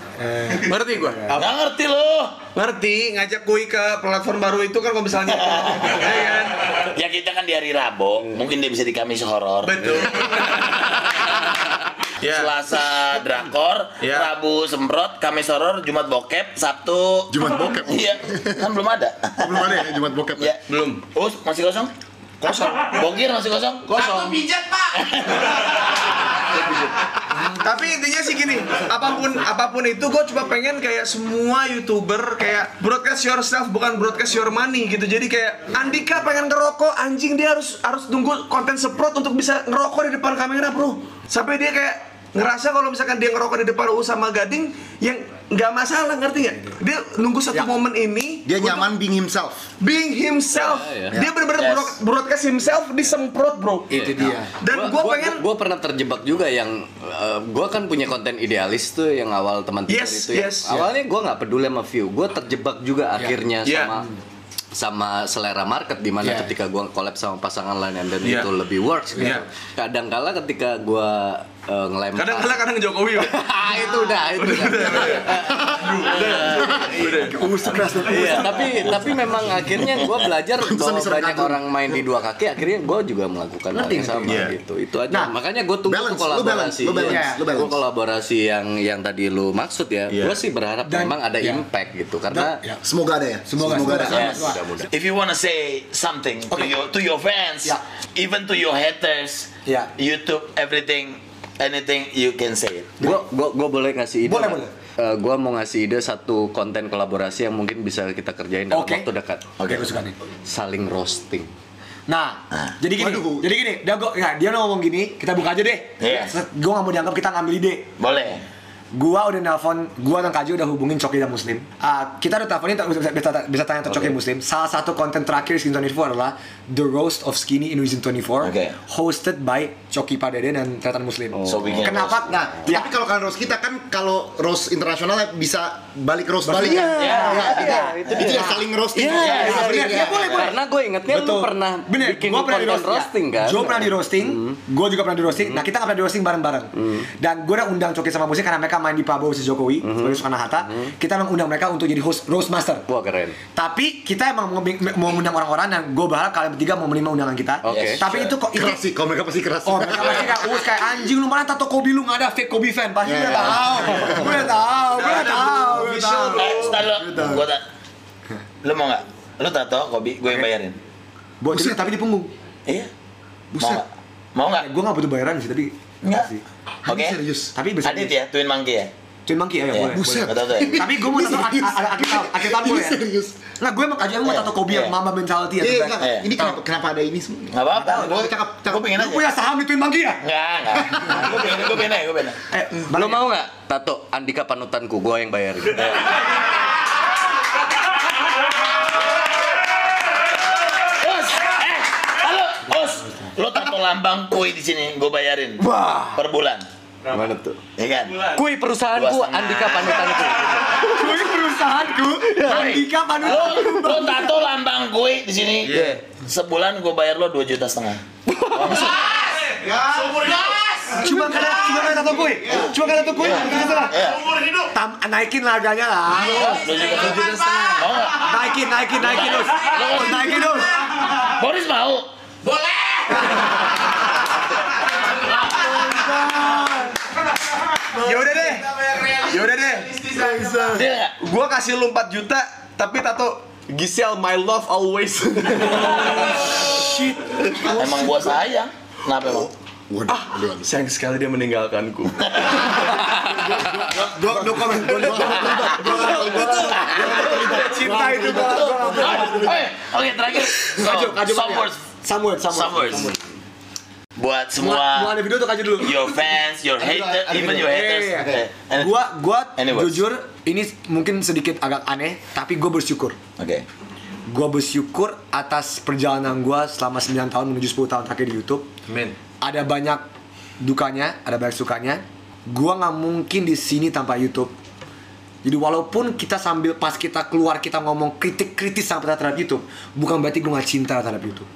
S5: Ngerti gua?
S2: Nggak ngerti lo.
S5: Ngerti, ngajak kui ke platform baru itu kan kalau misalnya ya kan?
S2: Ya kita kan di hari Rabu, mungkin dia bisa di Kamis horor.
S5: Betul. Ya.
S2: Selasa drakor,
S5: Ya.
S2: Rabu semprot, Kamis horor, Jumat bokep, Sabtu
S4: Jumat bokep.
S2: Iya, kan belum ada.
S4: Belum ada ya Jumat bokep.
S2: Ya,
S5: Belum.
S2: Us masih kosong?
S5: Kosong.
S2: Bokir masih kosong?
S5: Kosong.
S7: pijat, Pak.
S5: Tapi intinya sih gini, apa pun apa pun itu gue cuma pengen kayak semua youtuber kayak broadcast yourself bukan broadcast your money gitu. Jadi kayak Andika pengen ngerokok, anjing dia harus harus tunggu konten seprot untuk bisa ngerokok di depan kamera bro. Sampai dia kayak ngerasa kalau misalkan dia ngerokok di depan U sama Gading yang nggak masalah ngerti nggak? Dia nunggu satu
S3: Ya.
S5: momen ini
S4: Dia
S5: untuk
S4: nyaman being himself.
S5: being himself.
S1: Ya,
S4: ya.
S5: Dia benar-benar
S2: Yes.
S5: broad- broadcast himself disemprot bro.
S3: Itu dia.
S5: Dan
S1: Gua-
S5: gue pengen
S1: gua pernah terjebak juga yang uh, gua kan punya konten idealis tuh yang awal teman Twitter
S5: Yes,
S1: itu ya.
S5: yes.
S1: Awalnya gua nggak peduli sama view, gua terjebak juga akhirnya
S5: Yeah.
S1: sama sama selera market di mana
S3: Yeah.
S1: ketika gua collab sama pasangan lain dan
S5: Yeah.
S1: itu lebih works gitu.
S5: Yeah.
S1: Kadang kala ketika gua uh, ngelempar
S5: kadang-kadang kadang Jokowi. Bro.
S1: Ah, itu udah itu udah. Iya, tapi tapi memang akhirnya gue belajar bahwa banyak orang main di dua kaki, akhirnya gue juga melakukan hal yang sama
S5: Iya.
S1: gitu. Itu aja.
S3: Nah,
S1: Makanya gue tunggu
S4: balance,
S1: kolaborasi.
S4: lu balance,
S1: Iya.
S4: lu balance.
S1: Gua kolaborasi yang yang tadi lu maksud ya. Gue sih berharap memang ada impact gitu karena
S3: Ya.
S4: Semoga ada ya.
S3: Semoga,
S4: ada.
S2: If you wanna say something to your to your fans,
S3: Yeah.
S2: even to your haters,
S3: Yeah.
S2: YouTube, everything, anything you can say it.
S1: gue gue gue boleh ngasih ide
S3: Boleh, boleh.
S1: Eh, gua mau ngasih ide satu konten kolaborasi yang mungkin bisa kita kerjain dalam
S3: Oke.
S1: waktu dekat.
S3: Oke, gue suka nih.
S1: Saling roasting.
S3: Nah, jadi gini,
S4: Waduh.
S3: jadi gini, dia gua, ya, dia ngomong gini, kita buka aja deh.
S2: Iya.
S3: Gue gak mau dianggap kita ngambil ide.
S2: Boleh.
S3: Gua udah nelpon, gua dan Kaju udah hubungin Coki dan Muslim. Ah, kita udah teleponin, bisa, bisa, bisa tanya ke Coki dan Muslim. Salah satu konten terakhir Skin 24 adalah The Roast of Skinny in Reason 24,
S2: Oke.
S3: hosted by Coki Padede dan Tretan Muslim.
S2: So, bikin
S3: Kenapa? Nah, ya.
S4: Tapi kalau kalian roast kita kan kalau roast internasional bisa balik roast balik.
S3: Iya,
S4: kan?
S2: iya,
S4: iya, itu, itu ya saling roasting.
S1: Iya,
S3: iya,
S4: Iya,
S3: bener.
S4: iya.
S3: Ya, boleh, boleh.
S1: Karena gue ingetnya lu pernah
S3: Bener,
S1: bikin
S3: gua pernah di
S1: roasting
S3: ya.
S1: kan?
S3: Joe pernah di roasting, gue juga pernah di roasting. Nah kita nggak pernah di roasting bareng-bareng. Dan gue udah undang Coki sama Muslim karena mereka main di Prabowo si Jokowi sebagai Soekarno Hatta. Kita emang undang mereka untuk jadi host roast master.
S1: Wah keren.
S3: Tapi kita emang mau, mau undang orang-orang dan gue berharap kalian bertiga mau menerima undangan kita.
S1: Oke.
S3: Tapi itu kok itu
S4: Keras sih, kalau mereka pasti keras.
S3: Oh mereka pasti kayak us kayak anjing lu mana tato Kobe lu nggak ada fake Kobe fan pasti gue
S4: Iya.
S3: udah tahu gue udah tahu gue udah tahu gue udah tahu
S2: Eh, lo. Gua tak. Lu mau nggak? Lu tato Kobi, gue yang bayarin.
S3: buat itu tapi di punggung
S2: Iya. Mau
S4: Buset.
S2: nggak? Mau nggak?
S3: gue nggak butuh bayaran sih tapi
S2: Nggak.
S3: sih
S2: Oke.
S4: serius.
S3: tapi bisa
S2: Adit ya, Twin Monkey ya.
S3: Twin Monkey ya, ya
S2: Iya.
S3: boleh
S4: Buset.
S2: ya.
S3: tapi gue mau tato ak- akhir tahun akhir tahun
S4: Ini
S3: boleh ya
S4: serius.
S3: nggak gue emang aja mau
S2: Iya.
S3: tato Kobe yang
S2: Iya.
S3: mama mentality ya
S4: enggak. Ini kenapa kenapa ada ini semua?
S2: Nggak apa-apa. Gue
S4: Cakep, cakep.
S2: Gue pengen aja.
S3: punya saham di Twin Monkey ya
S2: Enggak, enggak. Gue pengen, gue pengen gue pengen. aja.
S3: eh
S1: Lo
S3: balik
S1: mau nggak tato Andika panutanku? Gue yang bayarin.
S2: Us, eh. Lo tato lambang kue di sini, gue bayarin.
S3: wah
S2: Per bulan.
S1: Mana tuh?
S2: Iya kan?
S1: Kui perusahaanku
S2: Dua.
S1: Andika panutanku.
S3: gue perusahaanku? Andika
S2: Lo,
S3: panutan
S2: lo tato lambang kue di sini. Sebulan gue bayar lo 2 juta setengah.
S3: cuma karena cuma karena tato gue cuma karena tato gue bukan salah
S2: Iya.
S3: Tam, naikin lah. Harganya lah
S2: 2 juta setengah.
S3: Naikin naikin naikin terus naikin. Terus
S2: Boris mau?
S5: Ya udah deh. Ya udah deh. Gua kasih lu 4 juta tapi tato Giselle my love always.
S2: Emang gua sayang. Kenapa emang?
S4: Waduh, waduh, waduh.
S5: Sayang sekali dia meninggalkanku.
S3: Gue no comment, gue no Cinta itu gue
S2: Oke, terakhir.
S3: Kaju, kaju
S2: Some words.
S3: Some words, Some
S2: words. Buat
S3: Mau
S2: semua
S3: ada video tuh kaju dulu
S2: your fans, your haters,
S4: ada
S2: even
S4: video.
S2: your
S3: Iya,
S2: haters.
S3: iya,
S2: Oke.
S3: iya.
S2: And-
S3: Gua, gua
S2: Anyways.
S3: jujur ini mungkin sedikit agak aneh, tapi gue bersyukur.
S2: Oke.
S3: Gue bersyukur atas perjalanan gue selama 9 tahun menuju 10 tahun terakhir di YouTube.
S5: Amin.
S3: Ada banyak dukanya, ada banyak sukanya. Gue nggak mungkin di sini tanpa YouTube. Jadi walaupun kita sambil pas kita keluar kita ngomong kritik-kritis sampai terhadap YouTube, bukan berarti gue nggak cinta terhadap YouTube.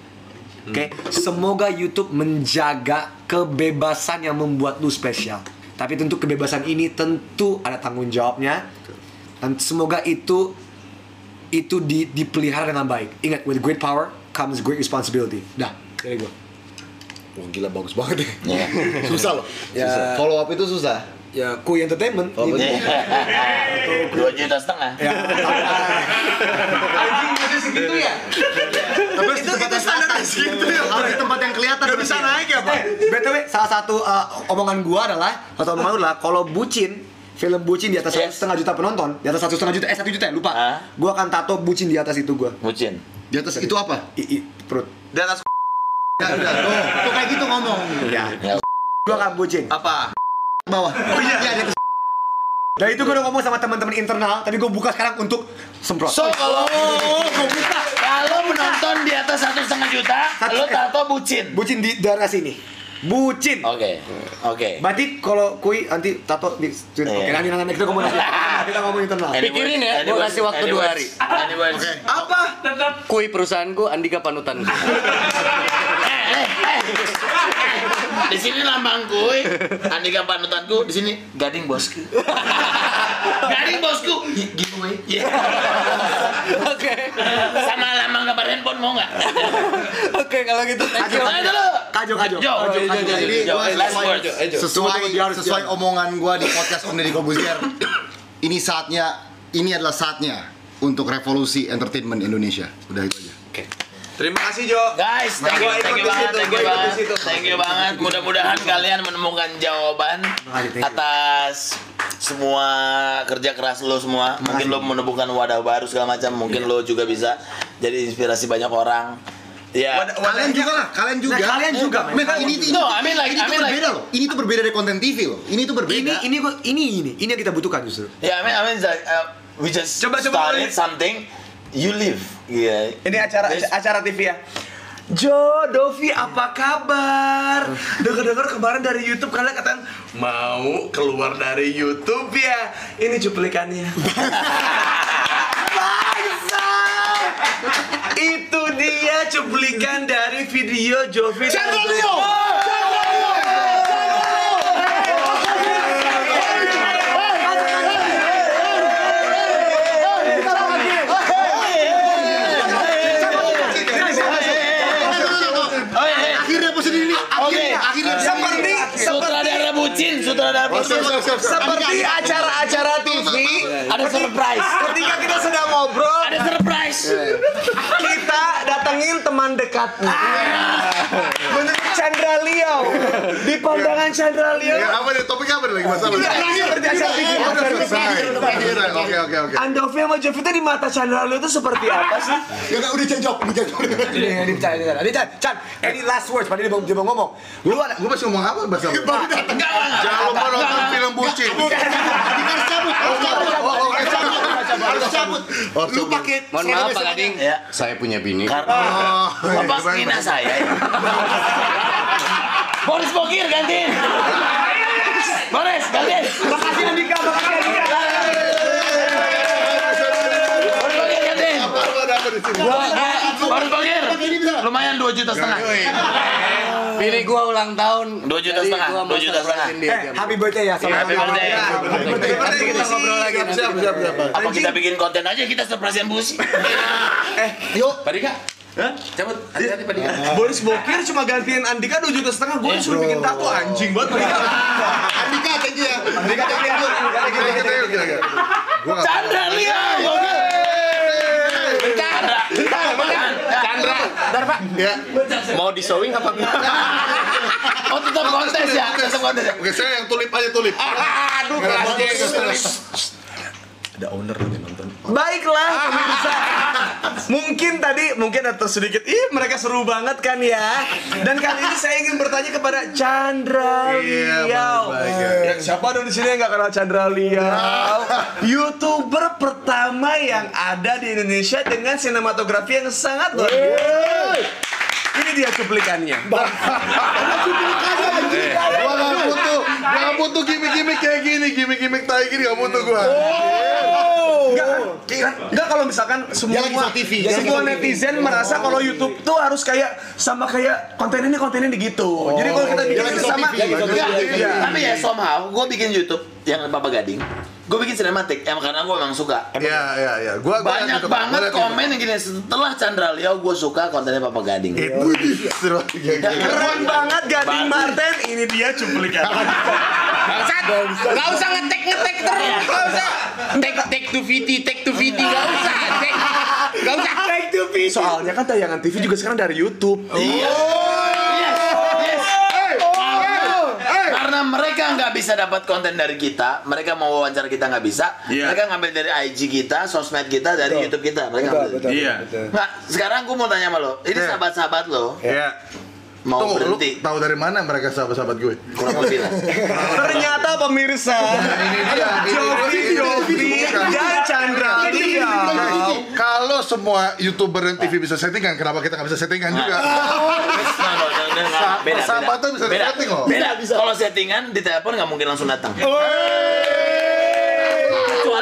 S3: Oke, semoga YouTube menjaga kebebasan yang membuat lu spesial. Tapi tentu kebebasan ini tentu ada tanggung jawabnya. Dan semoga itu itu di, dipelihara dengan baik. Ingat, with great power comes great responsibility. Dah, dari gue.
S4: Wah gila bagus banget deh.
S2: Iya.
S4: Susah loh.
S3: Ya.
S4: Susah. Follow up itu susah.
S3: Ya, Kui Entertainment.
S4: Oh,
S3: Ini-
S2: Iya. Dua juta setengah.
S3: Ya,
S5: Anjing masih segitu ya?
S4: Tapi harus di tempat yang kelihatan.
S5: segitu ya.
S4: Harus di tempat yang kelihatan.
S5: Gak bisa
S4: berarti.
S5: naik ya, Pak?
S3: BTW, salah satu uh, omongan gua adalah satu omongan gua adalah kalau bucin film bucin di atas satu
S2: Yes.
S3: setengah juta penonton, di atas satu setengah juta, eh satu juta ya lupa. Gua akan tato bucin di atas itu gua.
S2: Bucin.
S4: Di atas itu apa?
S3: I, i, perut.
S5: Di atas
S4: Ya udah, tuh, tuh kayak gitu ngomong.
S3: Ya.
S2: Ya.
S3: Gua akan bucin.
S5: apa?
S4: Bawah. Oh iya. Ya, di atas.
S3: Dan itu gua udah ngomong sama teman-teman internal, tapi gua buka sekarang untuk semprot.
S2: So kalau kalau menonton di atas satu setengah juta, lo tato bucin.
S3: bucin di daerah sini. Bucin.
S2: Oke, oke.
S3: Berarti kalau kui nanti tato di Oke,
S2: Iya.
S3: nanti nanti kita ngomong kita ngomong internal.
S1: Pikirin ya,
S2: words?
S1: kasih waktu dua hari.
S2: Words?
S5: Apa?
S1: Kui perusahaanku Andika panutanku.
S2: Eh, eh, eh. Di sini lambang kue, Andika panutanku, di sini gading bosku. gading bosku, Gi- giveaway. Yeah.
S1: Oke.
S2: Sama lambang gambar handphone mau nggak?
S1: Oke kalau gitu thank you.
S2: Ayo dulu.
S3: Kajo, kajo.
S2: Jo, jo, jo, jo,
S4: Jadi
S2: jo.
S4: sesuai, sesuai, omongan gua di podcast Om Deddy Kobuzier. ini saatnya, ini adalah saatnya untuk revolusi entertainment Indonesia. Udah itu aja.
S5: Terima kasih, Jo.
S2: Guys, thank you, thank
S5: ikut
S2: you banget, thank you banget, thank you banget. Mudah-mudahan kalian menemukan jawaban atas semua kerja keras lo semua. Mungkin lo menemukan wadah baru segala macam. Mungkin lo juga bisa jadi inspirasi banyak orang. Ya.
S5: Wadah-
S4: Kalian juga lah, kalian juga.
S3: Nah, kalian juga, men.
S4: Ini ini
S2: No,
S4: tuh-
S2: I mean like-
S4: ini
S2: I mean like-
S4: berbeda loh. Ini tuh berbeda dari konten TV loh. Ini tuh berbeda.
S3: Ini ini gua- ini ini ini yang kita butuhkan justru.
S2: Ya, I mean, I mean like, uh, we just
S5: Coba- coba
S2: started something, you live. Iya.
S5: Ini acara
S2: Yes.
S5: acara TV ya. Jo, Dovi, apa kabar? Dengar-dengar kemarin dari YouTube kalian katakan mau keluar dari YouTube ya. Ini cuplikannya. Bangsa! Itu dia cuplikan dari video Jovi
S4: akhirnya posisi ini. Akhirnya, akhirnya.
S5: Seperti
S2: Sutradara sutradara bucin.
S5: seperti acara-acara TV
S2: Ada surprise.
S5: ketika kita sedang ngobrol
S2: Ada surprise.
S5: kita datengin teman dekatnya menurut Liao di pandangan Chandra Liao
S8: Ya, apa nih? Topik apa lagi masalah?
S5: Iya, iya, seperti
S8: selesai. Akhirnya, Oke, oke, oke.
S5: Andovi sama itu di mata Chandra Liao itu seperti apa sih?
S4: Ya udah jawab, udah jawab.
S3: Ini ini bicara ini. Chan, Chan, any last words padahal dia mau ngomong.
S8: Lu ada, gua masih ngomong apa bahasa? Jangan lupa nonton film bucin.
S4: Harus cabut, harus cabut.
S8: Oh.
S4: Harus cabut.
S8: Oh,
S4: Lu pakai
S1: Mohon maaf Pak Gading,
S2: Ya.
S1: saya punya bini.
S2: Karena
S8: Oh,
S2: Bapak
S8: baik.
S2: saya. ya. Boris Bokir gantiin. Boris gantiin.
S3: Makasih Andika, makasih Andika.
S2: Boris Bokir. Lumayan 2 juta setengah.
S1: Bini gua ulang tahun.
S2: Dua juta setengah, dua juta setengah.
S3: Eh, happy birthday ya
S2: Happy birthday.
S3: Happy birthday.
S1: Nanti kita ngobrol lagi.
S8: Siap,
S1: kita
S8: siap, siap.
S2: Apa kita bikin konten aja kita surprise yang busi?
S4: Yuk.
S7: Pak Dika. Cabut. Hati-hati Pak Dika.
S5: Boris Bokir cuma gantiin Andika 2 juta setengah, gue disuruh bikin tato anjing banget Andika.
S4: Andika, thank you ya.
S5: Andika thank you. Andika thank you.
S2: Chandra lihat. Chandra. Chandra. Bentar Pak.
S8: Ya.
S7: Mau di showing apa enggak?
S2: Oh tetap kontes ya, tetap kontes ya.
S8: Oke, saya yang tulip aja tulip.
S2: Aduh,
S8: Nggak
S2: keras
S8: bagus.
S5: Baiklah pemirsa. Mungkin tadi mungkin atau sedikit ih mereka seru banget kan ya. Dan kali ini saya ingin bertanya kepada Chandra
S8: Iya,
S5: Liao.
S8: baik, baik, ya.
S5: Siapa dong di sini yang nggak kenal Chandra Liao? YouTuber pertama yang ada di Indonesia dengan sinematografi yang sangat luar biasa. Ini dia cuplikannya.
S8: Butuh, gua nggak butuh gimmick-gimmick kayak gini, gimmick-gimmick tai gini nggak butuh gua.
S5: Enggak, enggak kalau misalkan semua
S4: TV,
S5: semua netizen merasa kalau YouTube tuh harus kayak sama kayak konten ini konten ini gitu. Jadi kalau kita bikin sama Iya,
S4: TV.
S5: iya.
S2: Tapi ya somehow gue bikin YouTube yang Papa Gading. Gue bikin sinematik, ya karena gue memang suka.
S8: Iya, iya, iya. Gua gua
S2: Banyak
S8: itu,
S2: banget
S8: gua itu.
S2: komen yang gini setelah Chandra Liao gue suka kontennya Papa Gading.
S8: Wih, seru. Gila, gila.
S5: Keren banget Gading. Martin, ini dia cuplikan.
S7: Bangsat. Enggak usah ngetek ngetek terus. Enggak usah. Take take to VT, take to VT. Enggak usah. Take. Enggak usah. Take to VT.
S5: Soalnya kan tayangan TV juga sekarang dari YouTube.
S2: Iya. Yes, yes. Karena mereka nggak bisa dapat konten dari kita, mereka mau wawancara kita nggak bisa,
S5: Iya.
S2: mereka ngambil dari IG kita, sosmed kita, dari YouTube kita, mereka ngambil.
S5: Iya.
S2: Nah, sekarang gue mau tanya sama lo, ini
S8: Iya.
S2: sahabat-sahabat lo
S8: Iya.
S2: Mau
S8: lu
S2: berhenti,
S8: tahu dari mana mereka sahabat-sahabat gue?
S2: kurang lebih lah.
S5: Ternyata pemirsa,
S8: Ini dia,
S5: Jovi Jovi dan Chandra Liao.
S8: Kalau semua youtuber dan TV bisa settingan, kenapa kita nggak bisa settingan juga?
S2: Nah, no, no, no, no,
S8: Sa-
S2: beda,
S8: persahabatan
S2: beda.
S8: bisa
S2: beda.
S8: disetting loh.
S2: Beda, kalau settingan di telepon nggak mungkin langsung datang.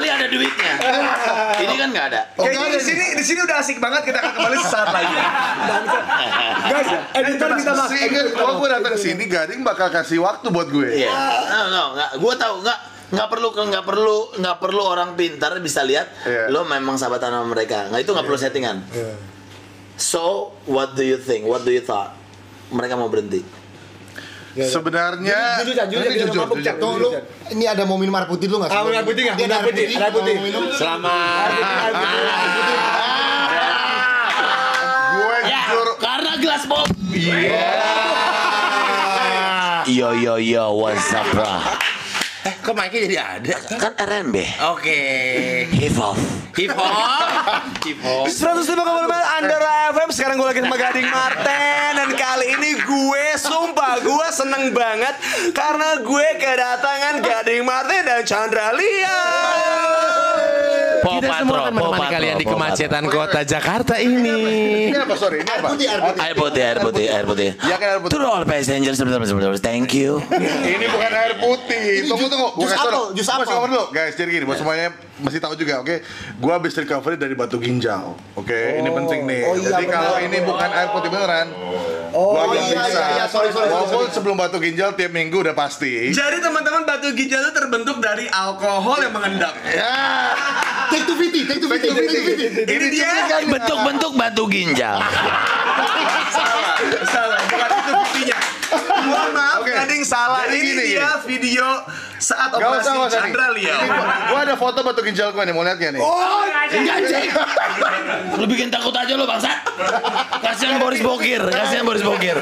S2: Kecuali ada duitnya. Ini kan nggak ada.
S8: Oh,
S5: Kayaknya di sini di sini udah asik banget kita akan kembali sesaat lagi.
S3: Guys, editor minta maaf.
S8: Kalau gue datang ke sini, Gading bakal kasih waktu buat gue.
S2: Iya. No, no, nggak. Gue tahu nggak nggak perlu nggak perlu nggak perlu orang pintar bisa lihat
S8: Iya.
S2: lo memang sahabatan sama mereka. Nggak itu nggak perlu settingan. So, what do you think? What do you thought? Mereka mau berhenti.
S8: Sebenarnya,
S3: Jujur, Chan, jujur,
S8: ini
S3: jujur,
S8: jujur,
S3: mabuk,
S8: jujur.
S3: Chan.
S4: Tuh lu, ini ada mau minum air putih lu nggak?
S3: Ah, air putih nggak?
S4: Dia
S3: Minum air putih, air putih.
S7: Selamat.
S8: gue
S2: Ya,
S8: jujur,
S2: karena gelas pop. Yo yo yo, what's up, bro?
S7: Eh, kok mic-nya jadi ada?
S2: Kan RMB,
S7: Oke.
S2: hip hop.
S7: Hip hop. Hip hop.
S5: 105,5 Andara FM Sekarang gue lagi sama Gading Marten Dan kali ini gue Sumpah gue seneng banget Karena gue kedatangan Gading Marten dan Chandra Lia
S7: Kita semua akan menemani kalian di kemacetan kota Jakarta ini.
S8: Ini apa sorry? Ini apa?
S4: Putih, air putih.
S2: Air putih, air putih, air putih.
S8: Ya kan air putih.
S2: To all passengers, thank you.
S8: Ini bukan air putih. Tunggu tunggu.
S4: jus apel, jus apel.
S8: guys. Jadi gini, buat semuanya mesti tahu juga, oke? Gua habis recovery dari batu ginjal. Oke, ini penting nih.
S4: oh iya,
S8: Jadi kalau ini bukan air putih beneran,
S4: Oh,
S8: gua belum
S4: iya,
S8: bisa.
S4: iya, iya, sorry, sorry,
S8: Walaupun
S4: sorry.
S8: sebelum batu ginjal tiap minggu udah pasti.
S5: Jadi teman-teman batu ginjal itu terbentuk dari alkohol yang mengendap
S8: Ya.
S4: Take to Viti, take to Viti, take to Viti.
S5: Ini dia
S2: Bentuk-bentuk batu ginjal.
S5: Salah, salah, bukan itu buktinya Mohon maaf,
S8: Oke.
S5: Gading salah
S8: Jadi
S5: Ini
S8: gini,
S5: dia video saat
S8: Gak
S5: operasi
S8: usah.
S5: Chandra Lia
S8: Ini gua, gua ada foto batu ginjal gua nih, mau lihat gak nih?
S2: Lu bikin takut aja lo bangsat. Kasihan Boris Bokir, kasihan Boris Bokir.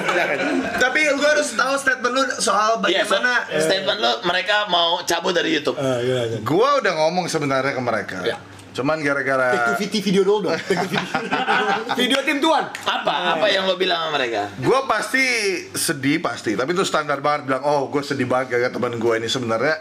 S5: Tapi gue harus tahu statement lu soal
S2: Iya, so,
S5: bagaimana
S2: statement lo mereka mau cabut dari YouTube.
S8: Gua udah ngomong sebenarnya ke mereka. Cuman gara-gara
S4: Viti video dulu dong.
S3: Video tim tuan.
S2: Apa? Apa yang lo bilang sama mereka?
S8: gue pasti sedih pasti, tapi itu standar banget bilang, oh gue sedih banget gara teman gue ini sebenarnya.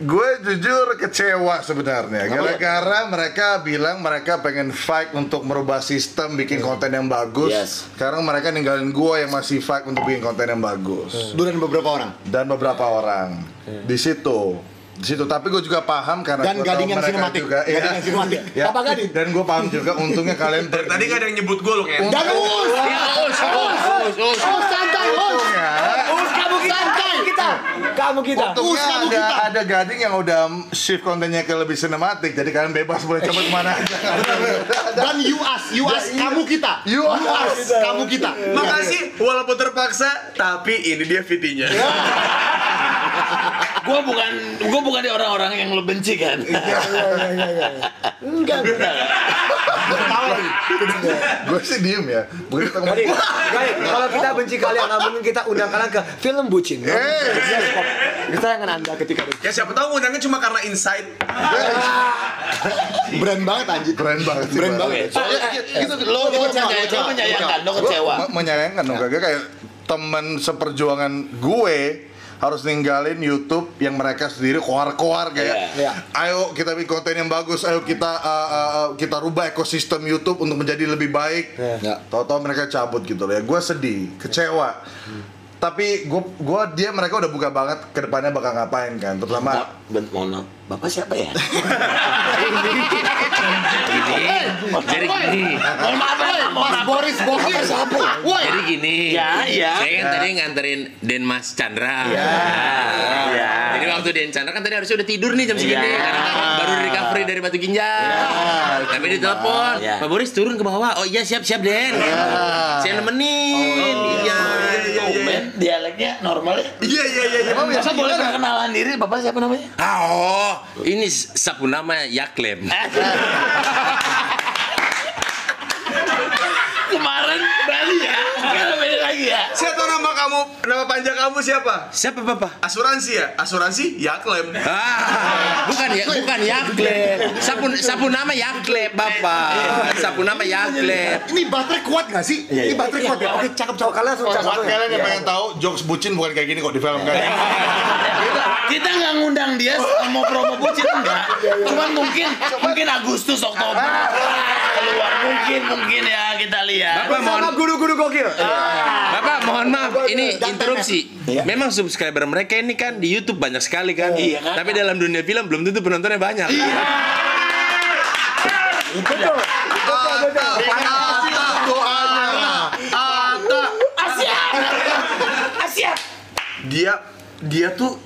S8: Gue jujur kecewa sebenarnya gara-gara mereka bilang mereka pengen fight untuk merubah sistem bikin konten yang bagus.
S2: Yes.
S8: Sekarang mereka ninggalin gue yang masih fight untuk bikin konten yang bagus
S4: dan beberapa orang.
S8: dan beberapa orang di situ. Di situ, tapi gue juga paham karena
S4: Dan
S8: tahu
S4: gading yang
S8: mereka
S4: sinematik.
S8: juga,
S4: Gading
S8: iya.
S4: yang sinematik.
S8: Ya,
S4: Papa gading.
S8: Dan gue paham juga untungnya kalian
S5: Dari tadi gak ada yang nyebut gue loh kayak
S4: Dan us. Us santai, us.
S8: Untungnya,
S3: Us kamu kita.
S4: Santai.
S3: Kita. Kamu kita.
S8: Untungnya
S4: Us kamu
S8: ada,
S4: kita.
S8: ada gading yang udah shift kontennya ke lebih sinematik jadi kalian bebas boleh coba ke mana aja
S4: Dan you us, you us, kamu kita.
S8: You us.
S4: kamu kita.
S5: Makasih, walaupun terpaksa, tapi ini dia videonya.
S2: Gue bukan, gue bukan di orang-orang yang lo benci kan.
S4: Enggak.
S8: gue sih diem ya begitu kita ngomong
S3: kalau kita benci kalian, nggak mungkin kita undang kalian ke film bucin.
S8: Eh.
S3: Bioskop. Kesayangan anda ketika itu.
S5: Ya siapa tahu ngundangnya cuma karena insight.
S4: Brand banget anjir.
S8: keren banget sih
S4: Brand
S8: Bang.
S4: banget.
S8: So, ya, ya, gitu,
S2: Lo, lo,
S4: Kecewa,
S2: menyayangkan, lo menyayangkan, lo kecewa.
S8: Me- menyayangkan dong kagak kayak teman seperjuangan gue harus ninggalin YouTube yang mereka sendiri koar-koar kayak
S3: Iya.
S8: ayo kita bikin konten yang bagus ayo kita uh, uh, uh, kita rubah ekosistem YouTube untuk menjadi lebih baik
S3: Iya.
S8: tahu-tahu mereka cabut gitu loh ya gue sedih kecewa tapi gue gua dia mereka udah buka banget ke depannya bakal ngapain kan terutama
S2: Maaf, ben- mohon maaf. Bapak siapa ya?
S7: Jadi gini.
S2: Mohon maaf, ya, maaf.
S4: Boris Bokir siapa?
S7: Jadi gini.
S2: Ya, ya.
S7: Saya kan tadi nganterin Den Mas Chandra.
S2: Ya. Ya.
S7: Jadi waktu Den Chandra kan tadi harusnya udah tidur nih jam segini
S2: Ya.
S7: karena kan baru recovery dari batu ginjal. Tapi ditelepon,
S2: Ya.
S7: Pak Boris turun ke bawah. Oh iya siap siap Den. Saya nemenin. Iya.
S2: Tumben, dialeknya normal ya.
S5: Iya iya iya. iya.
S2: Masa boleh perkenalan diri, Bapak siapa namanya?
S7: Ah, oh, ini sapu nama Yaklem.
S2: Kemarin Bali ya, beda lagi ya.
S5: Saya tahu nama kamu, nama panjang kamu siapa?
S7: Siapa Bapak?
S5: Asuransi ya? Asuransi? Ya klaim.
S7: Ah, bukan ya, bukan Yaklem. Sapu sapu nama Yaklem, Bapak. Sapu nama Yaklem.
S4: Ini baterai kuat gak sih? Ini baterai kuat ya? Oke, cakep cakep.
S3: Kalian langsung cakap
S8: buat
S3: ya.
S8: kalian yang pengen tahu jokes bucin bukan kayak gini kok di film kan
S2: Kita nggak ngundang dia mau promo bucin enggak. Cuman mungkin mungkin Agustus Oktober keluar mungkin mungkin ya kita lihat.
S7: Bapak mohon
S3: guru-guru gokil.
S7: Bapak mohon maaf, ini interupsi. Memang subscriber mereka ini kan di YouTube banyak sekali kan.
S2: Iya kan?
S7: Tapi dalam dunia film belum tentu penontonnya banyak.
S3: Betul. Betul, betul.
S2: Asia. Asia.
S5: Dia dia tuh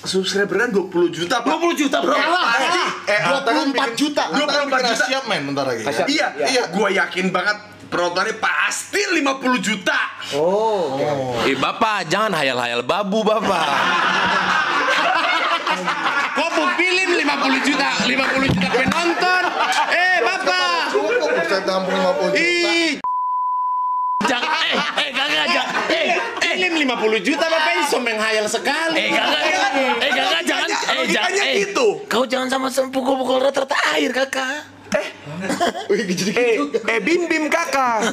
S5: subscribernya 20 juta, Pak.
S2: 20 juta bro.
S8: eh Atta kan
S4: 24
S8: bikin-
S4: juta.
S8: Atta kan
S5: 24
S8: bikin
S5: juta.
S8: Asia men bentar lagi
S5: Iya, iya, gua yakin banget penontonnya pasti 50 juta.
S3: Oh, oke.
S7: Eh Bapak, jangan hayal-hayal babu Bapak. Kok bu film 50 juta, 50 juta penonton? Eh Bapak.
S8: cukup saya tampung 50 juta
S7: Ih,
S2: Jangan eh eh kagak jangan eh
S7: film 50 juta Bapak ini sombeng hayal sekali.
S2: eh kagak eh kagak jangan eh jangan- eh,
S5: gitu.
S2: Kau jangan sama pukul-pukul rata-rata air kakak.
S4: Wih, gitu
S5: Eh, eh bim bim kakak.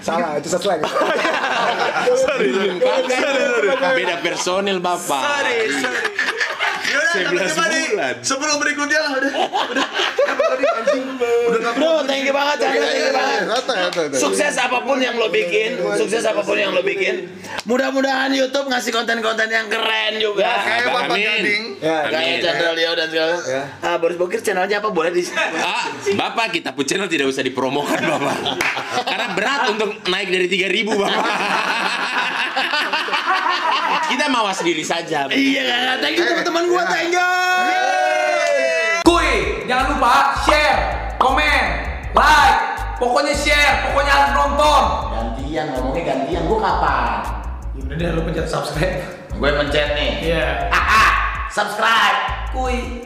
S3: Salah, itu sesuai.
S5: sorry, sorry. Sorry, sorry.
S7: Beda personil bapak.
S5: Sorry, sorry. Yaudah, tapi
S7: 11
S5: coba nih,
S7: bulan.
S5: sebelum berikutnya lah udah. Udah. Apa tadi anjing? Udah
S2: Bro, thank you banget, Chandra, thank you banget.
S8: Santai, santai, santai.
S2: Sukses apa pun yang lo bikin, sukses apa pun yang lo bikin. Mudah-mudahan YouTube ngasih konten-konten yang keren juga.
S8: Kayak Bapak. Gading.
S3: Ya,
S2: Kayak. Chandra Leo dan segala. Ah, Boris Bokir channelnya apa boleh di
S7: Ah, Bapak kita pun channel tidak usah dipromokan Bapak. Karena berat untuk naik dari 3000 Bapak. kita mawas diri saja.
S2: Iya thank you teman-teman gua, thank you.
S9: Kuy, jangan lupa share, komen, like, pokoknya share, pokoknya harus nonton.
S2: Gantian ngomongnya gantian, gua kapan?
S9: Ya udah deh, lu pencet subscribe.
S2: Gue mencet nih.
S9: Iya.
S2: Subscribe.
S9: Kuy.